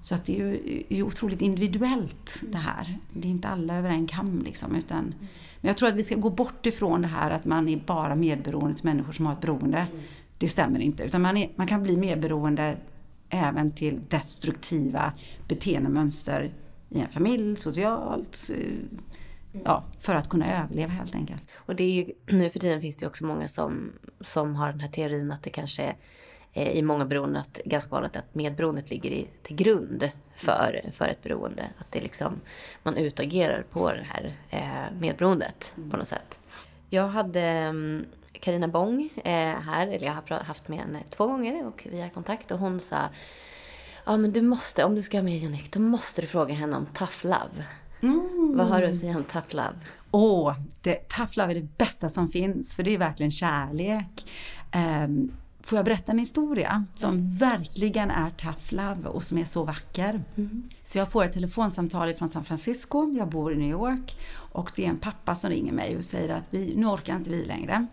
Så att det är ju är otroligt individuellt det här. Det är inte alla över en kam liksom. Utan, men jag tror att vi ska gå bort ifrån det här att man är bara medberoende till människor som har ett beroende. Det stämmer inte. Utan man, är, man kan bli medberoende även till destruktiva beteendemönster i en familj, socialt. Eh, ja, för att kunna överleva helt enkelt. Och det är ju, nu för tiden finns det också många som, som har den här teorin att det kanske Eh, i många beroenden att ganska vanligt att medberoendet ligger i, till grund för, för ett beroende. Att det liksom, man utagerar på det här eh, medberoendet mm. på något sätt. Jag hade mm, Karina Bong eh, här, eller jag har haft med henne två gånger och vi har kontakt och hon sa Ja men du måste, om du ska ha med Jannik, då måste du fråga henne om tough love. Mm. Vad har du att säga om tough love? Åh, oh, tough love är det bästa som finns för det är verkligen kärlek. Um, Får jag berätta en historia som mm. verkligen är tough love och som är så vacker. Mm. Så jag får ett telefonsamtal från San Francisco, jag bor i New York och det är en pappa som ringer mig och säger att vi, nu orkar inte vi längre.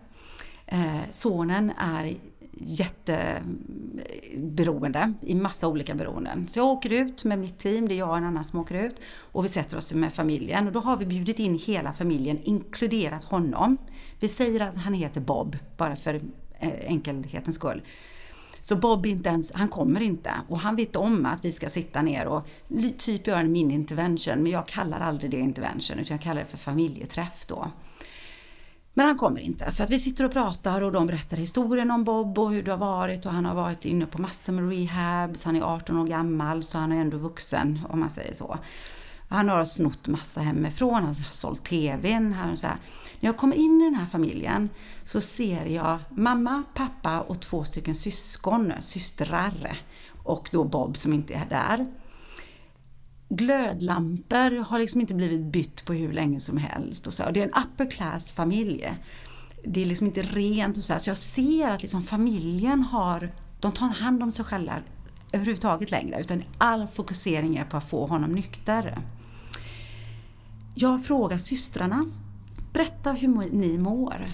Eh, sonen är jätteberoende i massa olika beroenden. Så jag åker ut med mitt team, det är jag och en annan som åker ut och vi sätter oss med familjen och då har vi bjudit in hela familjen, inkluderat honom. Vi säger att han heter Bob, bara för eh, enkelhetens skull. Så Bob inte ens, han kommer inte och han vet om att vi ska sitta ner och typ göra en mini-intervention men jag kallar aldrig det intervention utan jag kallar det för familjeträff då. Men han kommer inte så att vi sitter och pratar och de berättar historien om Bob och hur det har varit och han har varit inne på massor med rehabs, han är 18 år gammal så han är ändå vuxen om man säger så. Han har snott massa hemifrån, han har sålt TVn. Han så här. När jag kommer in i den här familjen så ser jag mamma, pappa och två stycken syskon, systrar och då Bob som inte är där glödlampor har liksom inte blivit bytt på hur länge som helst. Och så. Och det är en upper class familj. Det är liksom inte rent och så. Här. Så jag ser att liksom familjen har, de tar hand om sig själva överhuvudtaget längre. Utan all fokusering är på att få honom nykter. Jag frågar systrarna, berätta hur ni mår.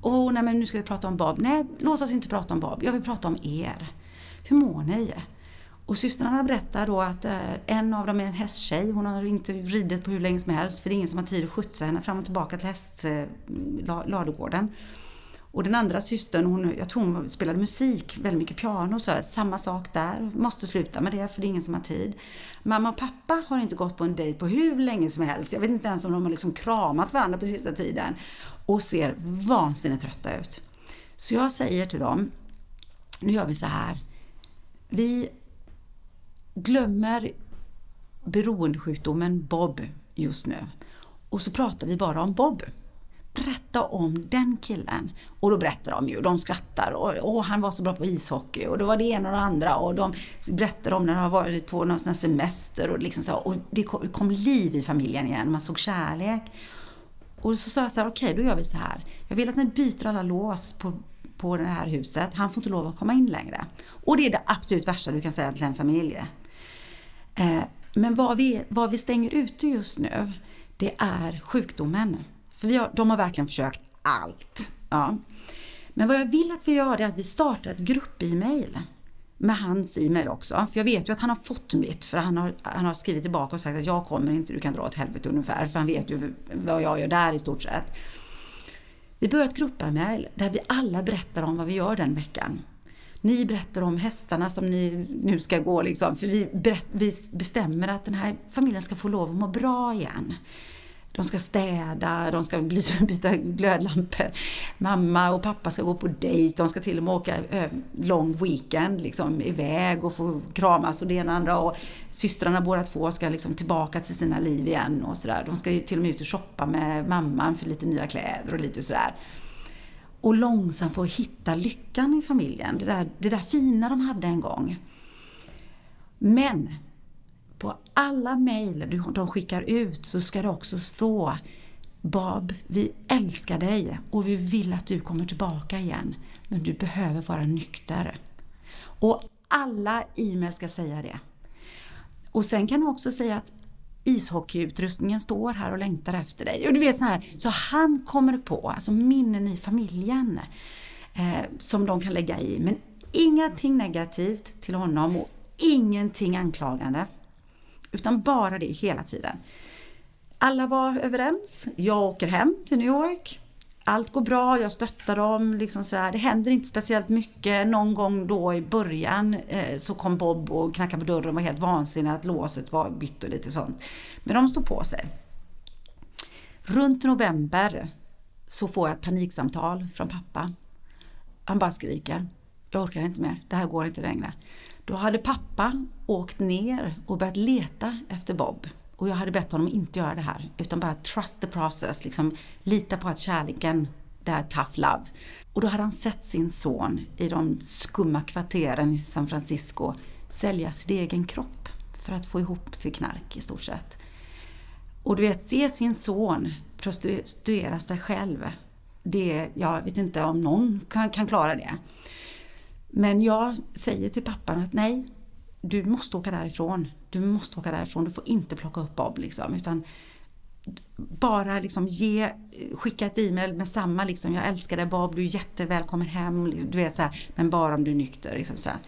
Och nej men nu ska vi prata om Bob. Nej, låt oss inte prata om Bob. Jag vill prata om er. Hur mår ni? Och systrarna berättar då att eh, en av dem är en hästtjej. Hon har inte ridit på hur länge som helst för det är ingen som har tid att skjutsa henne fram och tillbaka till hästladugården. Eh, och den andra systern, hon, jag tror hon spelade musik, väldigt mycket piano så här, samma sak där. Måste sluta med det för det är ingen som har tid. Mamma och pappa har inte gått på en dejt på hur länge som helst. Jag vet inte ens om de har liksom kramat varandra på sista tiden. Och ser vansinnigt trötta ut. Så jag säger till dem, nu gör vi så här. Vi glömmer beroendesjukdomen Bob just nu. Och så pratar vi bara om Bob. Berätta om den killen. Och då berättar de ju, de skrattar och, och han var så bra på ishockey och då var det ena och det andra och de berättar om när de har varit på någon sån semester och liksom så och det kom, kom liv i familjen igen, man såg kärlek. Och så sa jag så här, okej okay, då gör vi så här. Jag vill att ni byter alla lås på, på det här huset. Han får inte lov att komma in längre. Och det är det absolut värsta du kan säga till en familj. Eh, men vad vi, vad vi stänger ute just nu, det är sjukdomen. För vi har, de har verkligen försökt allt. Ja. Men vad jag vill att vi gör är att vi startar ett grupp-e-mail med hans e-mail också. För jag vet ju att han har fått mitt för han har, han har skrivit tillbaka och sagt att jag kommer inte, du kan dra åt helvete ungefär. För han vet ju vad jag gör där i stort sett. Vi börjar ett grupp-e-mail där vi alla berättar om vad vi gör den veckan. Ni berättar om hästarna som ni nu ska gå liksom. För vi, berätt, vi bestämmer att den här familjen ska få lov att må bra igen. De ska städa, de ska byta glödlampor. Mamma och pappa ska gå på dejt, de ska till och med åka eh, lång weekend liksom, iväg och få kramas och det ena och andra. Och systrarna båda två ska liksom tillbaka till sina liv igen och sådär. De ska till och med ut och shoppa med mamman för lite nya kläder och lite sådär och långsamt få hitta lyckan i familjen. Det där, det där fina de hade en gång. Men på alla mejl de skickar ut så ska det också stå Bob, vi älskar dig och vi vill att du kommer tillbaka igen. Men du behöver vara nykter. Och alla e-mail ska säga det. Och sen kan du också säga att ishockeyutrustningen står här och längtar efter dig. Och du vet så här, så han kommer på alltså minnen i familjen eh, som de kan lägga i. Men ingenting negativt till honom och ingenting anklagande. Utan bara det hela tiden. Alla var överens. Jag åker hem till New York allt går bra, jag stöttar dem. Liksom så här. Det händer inte speciellt mycket. Någon gång då i början eh, så kom Bob och knackade på dörren och var helt vansinnig att låset var bytt och lite sånt. Men de stod på sig. Runt november så får jag ett paniksamtal från pappa. Han bara skriker. Jag orkar inte mer, det här går inte längre. Då hade pappa åkt ner och börjat leta efter Bob. Och jag hade bett honom inte göra det här, utan bara trust the process, liksom lita på att kärleken, det är tough love. Och då hade han sett sin son i de skumma kvarteren i San Francisco sälja sin egen kropp för att få ihop till knark i stort sett. Och du vet, se sin son prostituera sig själv. Det, jag vet inte om någon kan, kan klara det. Men jag säger till pappan att nej, du måste åka därifrån. Du måste åka därifrån. Du får inte plocka upp Bob liksom. Utan bara liksom ge, skicka ett e-mail med samma liksom, jag älskar dig Bob, du är jättevälkommen hem. Liksom, du vet så här, men bara om du är nykter. Liksom så här.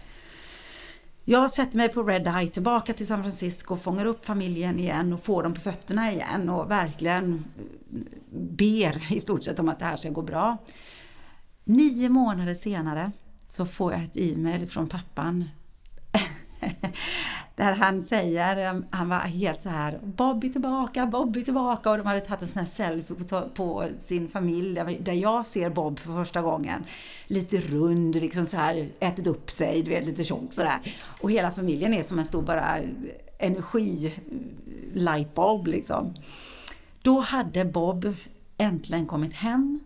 Jag sätter mig på Red Eye tillbaka till San Francisco, fångar upp familjen igen och får dem på fötterna igen och verkligen ber i stort sett om att det här ska gå bra. Nio månader senare så får jag ett e-mail från pappan där han säger, um, han var helt så här Bobby tillbaka, Bobby tillbaka och de hade tagit en sån här selfie på, på sin familj där jag ser Bob för första gången. Lite rund, liksom så här, ätit upp sig, du vet lite tjock sådär. Och hela familjen är som en stor bara energi lightbulb liksom. Då hade Bob äntligen kommit hem.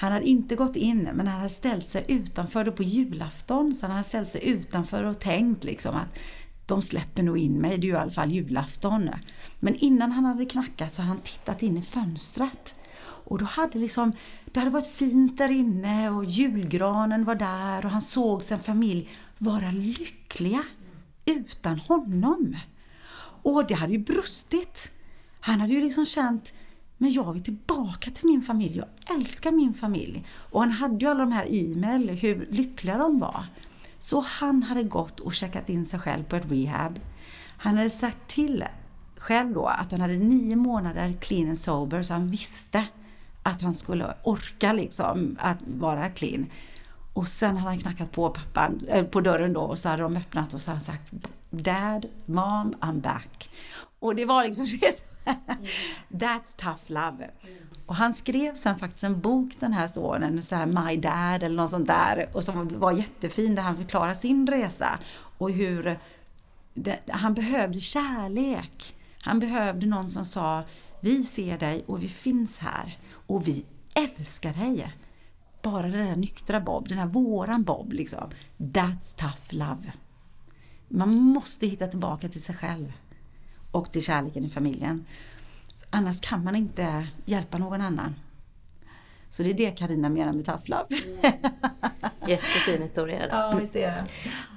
Han hade inte gått in, men han hade ställt sig utanför det på julafton. Så han hade ställt sig utanför och tänkt liksom att de släpper nog in mig, det är ju i alla fall julafton. Men innan han hade knackat så hade han tittat in i fönstret. Och då hade liksom, det hade varit fint där inne och julgranen var där och han såg sin familj vara lyckliga utan honom. Och det hade ju brustit. Han hade ju liksom känt, men jag vill tillbaka till min familj, jag älskar min familj. Och han hade ju alla de här e-mail, hur lyckliga de var. Så han hade gått och checkat in sig själv på ett rehab. Han hade sagt till själv då att han hade nio månader clean and sober, så han visste att han skulle orka liksom att vara clean. Och sen hade han knackat på pappan, eh, på dörren då och så hade de öppnat och så hade han sagt Dad, Mom, I'm back. Och det var liksom That's tough love. Och han skrev sen faktiskt en bok den här sonen, så här My Dad eller något sånt där, och som var jättefin där han förklarar sin resa och hur det, han behövde kärlek. Han behövde någon som sa Vi ser dig och vi finns här och vi älskar dig. Bara den där nyktra Bob, den här våran Bob liksom. That's tough love. Man måste hitta tillbaka till sig själv och till kärleken i familjen. Annars kan man inte hjälpa någon annan. Så det är det Karina menar med tough love. Jättefin historia. Ja, visst är det.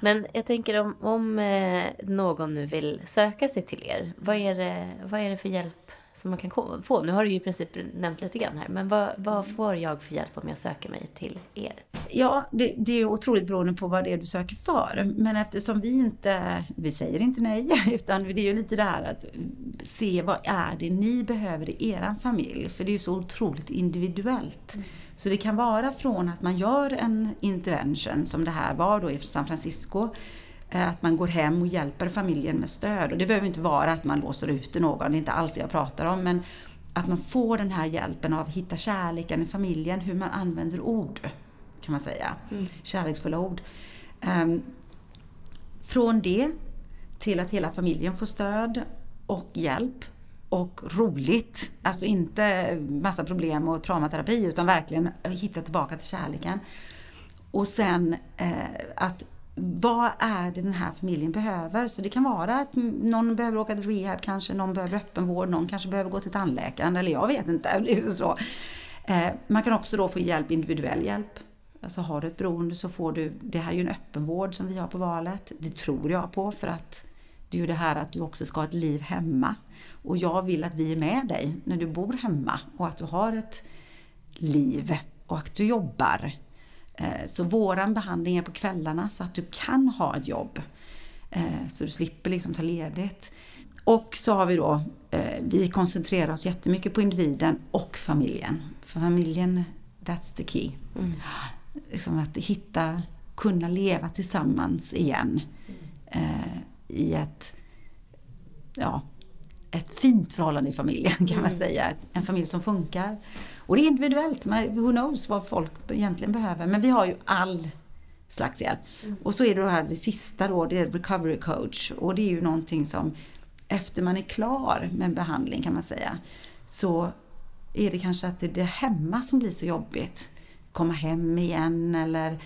Men jag tänker om, om eh, någon nu vill söka sig till er, vad är det, vad är det för hjälp som man kan få? Nu har du ju i princip nämnt lite grann här, men vad, vad får jag för hjälp om jag söker mig till er? Ja, det, det är otroligt beroende på vad det är du söker för. Men eftersom vi inte, vi säger inte nej, utan det är ju lite det här att se vad är det ni behöver i er familj? För det är ju så otroligt individuellt. Mm. Så det kan vara från att man gör en intervention, som det här var då i San Francisco, att man går hem och hjälper familjen med stöd. Och det behöver inte vara att man låser ute någon, det är inte alls det jag pratar om. Men att man får den här hjälpen av att hitta kärleken i familjen, hur man använder ord, kan man säga. Mm. Kärleksfulla ord. Um, från det till att hela familjen får stöd och hjälp och roligt. Alltså inte massa problem och traumaterapi utan verkligen hitta tillbaka till kärleken. Och sen eh, att vad är det den här familjen behöver? Så det kan vara att någon behöver åka till rehab kanske, någon behöver öppenvård, någon kanske behöver gå till tandläkaren eller jag vet inte. Så. Eh, man kan också då få hjälp, individuell hjälp. Alltså har du ett beroende så får du, det här är ju en öppenvård som vi har på valet. Det tror jag på för att det är ju det här att du också ska ha ett liv hemma. Och jag vill att vi är med dig när du bor hemma och att du har ett liv och att du jobbar så våran behandling är på kvällarna så att du kan ha ett jobb. Eh, så du slipper liksom ta ledigt. Och så har vi då, eh, vi koncentrerar oss jättemycket på individen och familjen. För familjen, that's the key. Mm. Liksom att hitta, kunna leva tillsammans igen. I ett, ja, ett fint förhållande i familjen kan man mm. säga. En familj som funkar. Och det är individuellt, who knows vad folk egentligen behöver. Men vi har ju all slags hjälp. Mm. Och så är det det här det sista då, det är recovery coach. Och det är ju någonting som efter man är klar med en behandling kan man säga, så är det kanske att det är det hemma som blir så jobbigt. Komma hem igen eller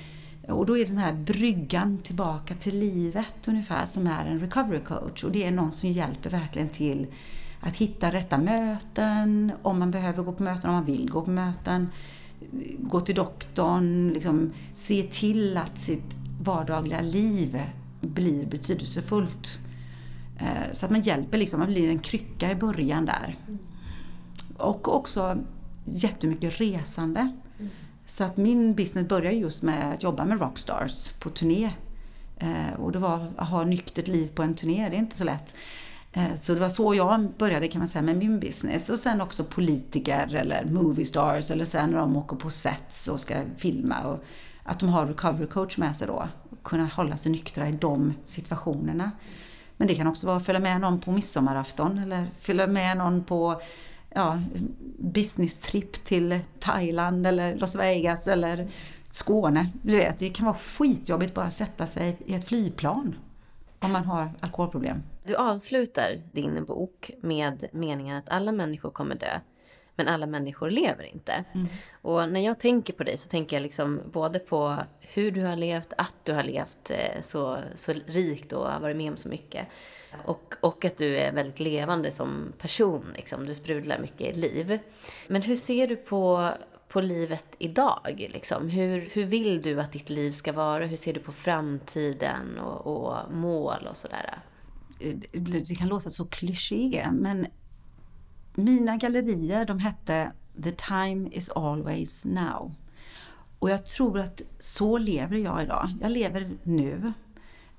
och då är den här bryggan tillbaka till livet ungefär som är en recovery coach. Och det är någon som hjälper verkligen till att hitta rätta möten, om man behöver gå på möten, om man vill gå på möten. Gå till doktorn, liksom, se till att sitt vardagliga liv blir betydelsefullt. Eh, så att man hjälper, liksom, man blir en krycka i början där. Och också jättemycket resande. Så att min business började just med att jobba med rockstars på turné. Eh, och det var att ha nyktert liv på en turné, det är inte så lätt. Eh, så det var så jag började kan man säga med min business. Och sen också politiker eller movie stars eller sen när de åker på sets och ska filma. Och att de har recovery coach med sig då. Och kunna hålla sig nyktra i de situationerna. Men det kan också vara att följa med någon på midsommarafton eller följa med någon på ja, business-tripp till Thailand eller Las Vegas eller Skåne. Du vet, det kan vara skitjobbigt bara att sätta sig i ett flygplan om man har alkoholproblem. Du avslutar din bok med meningen att alla människor kommer dö. Men alla människor lever inte. Mm. Och när jag tänker på dig så tänker jag liksom både på hur du har levt, att du har levt eh, så, så rikt och har varit med om så mycket. Och, och att du är väldigt levande som person, liksom. du sprudlar mycket liv. Men hur ser du på, på livet idag? Liksom? Hur, hur vill du att ditt liv ska vara? Hur ser du på framtiden och, och mål och sådär? Eh, det kan låta så kliché, men mina gallerier de hette The time is always now. Och jag tror att så lever jag idag. Jag lever nu.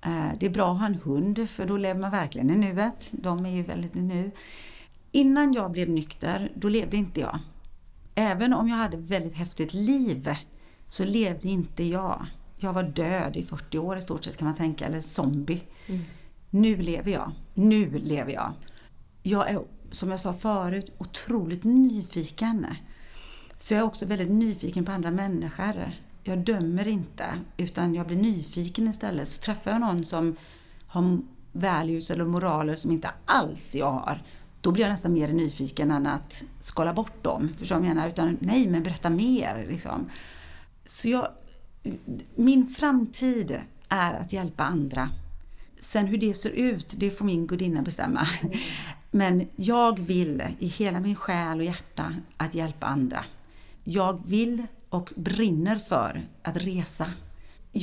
Eh, det är bra att ha en hund för då lever man verkligen i nuet. De är ju väldigt i nu. Innan jag blev nykter, då levde inte jag. Även om jag hade ett väldigt häftigt liv så levde inte jag. Jag var död i 40 år i stort sett kan man tänka, eller zombie. Mm. Nu lever jag. Nu lever jag. Jag är, som jag sa förut, otroligt nyfiken. Så jag är också väldigt nyfiken på andra människor. Jag dömer inte, utan jag blir nyfiken istället. Så träffar jag någon som har values eller moraler som inte alls jag har, då blir jag nästan mer nyfiken än att skala bort dem. Förstår du vad jag menar? Utan nej, men berätta mer. Liksom. Så jag, min framtid är att hjälpa andra. Sen hur det ser ut, det får min gudinna bestämma. Mm. Men jag vill i hela min själ och hjärta att hjälpa andra. Jag vill och brinner för att resa.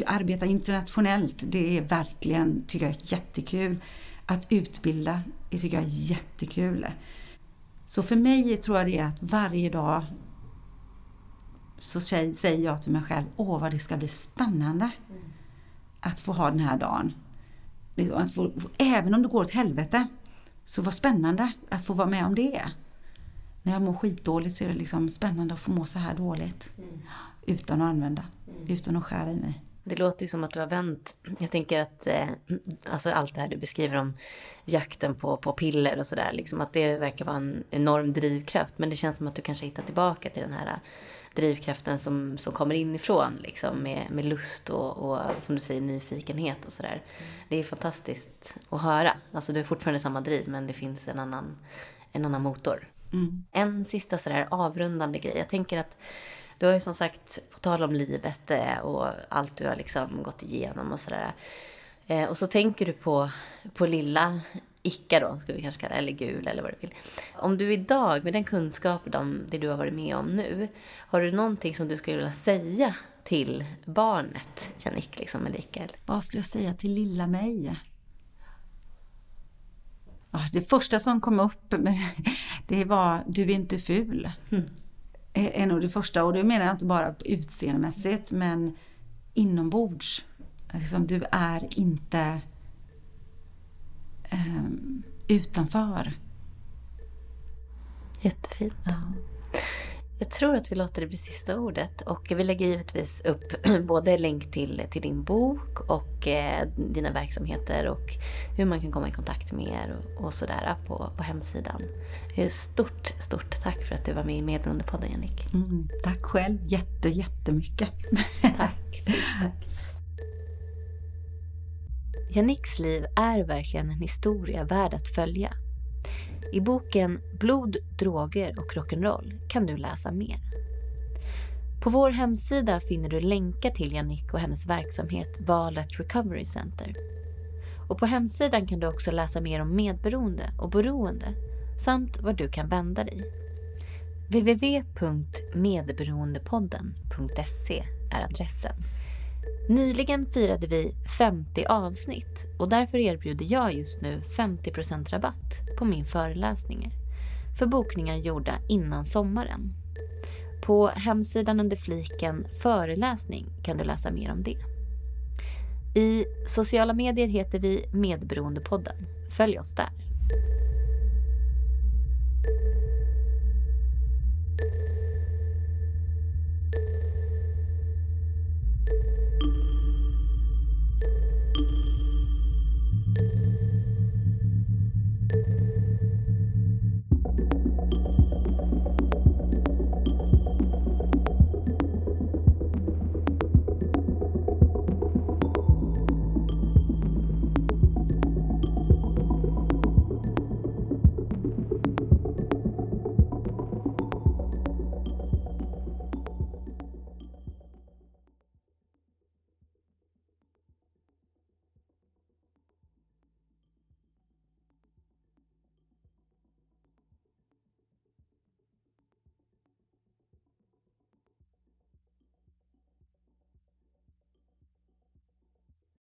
Arbeta internationellt, det är verkligen, tycker jag, jättekul. Att utbilda, det tycker jag är jättekul. Så för mig tror jag det är att varje dag så säger jag till mig själv, åh vad det ska bli spännande mm. att få ha den här dagen. Liksom, att få, även om det går åt helvete, så vad spännande att få vara med om det. När jag mår skitdåligt så är det liksom spännande att få må så här dåligt. Mm. Utan att använda, mm. utan att skära i mig. Det låter ju som att du har vänt. Jag tänker att eh, alltså allt det här du beskriver om jakten på, på piller och sådär, liksom att det verkar vara en enorm drivkraft. Men det känns som att du kanske hittar tillbaka till den här drivkraften som, som kommer inifrån liksom, med, med lust och, och som du säger nyfikenhet och sådär. Mm. Det är fantastiskt att höra. Alltså du har fortfarande samma driv men det finns en annan, en annan motor. Mm. En sista sådär avrundande grej. Jag tänker att du har ju som sagt, på tal om livet eh, och allt du har liksom gått igenom och sådär. Eh, och så tänker du på, på lilla Icka då, ska vi kanske kalla det, eller gul eller vad du vill. Om du idag, med den kunskapen om det du har varit med om nu, har du någonting som du skulle vilja säga till barnet, Janik, liksom med Icka? Vad skulle jag säga till lilla mig? det första som kom upp, det var du är inte ful. Mm. Är nog det första, och det menar jag inte bara utseendemässigt, men inombords. Liksom, du är inte eh, utanför. Jättefint. Ja. Jag tror att vi låter det bli sista ordet och vi lägger givetvis upp både länk till, till din bok och eh, dina verksamheter och hur man kan komma i kontakt med er och, och sådär på, på hemsidan. Stort, stort tack för att du var med i Medberoendepodden Jannik. Mm, tack själv jätte, jättemycket. tack. tack. Janiks liv är verkligen en historia värd att följa. I boken Blod, droger och rock'n'roll kan du läsa mer. På vår hemsida finner du länkar till Janik och hennes verksamhet Valet Recovery Center. Och på hemsidan kan du också läsa mer om medberoende och beroende samt var du kan vända dig. www.medberoendepodden.se är adressen. Nyligen firade vi 50 avsnitt och därför erbjuder jag just nu 50% rabatt på min föreläsningar för bokningar gjorda innan sommaren. På hemsidan under fliken föreläsning kan du läsa mer om det. I sociala medier heter vi Medberoendepodden. Följ oss där.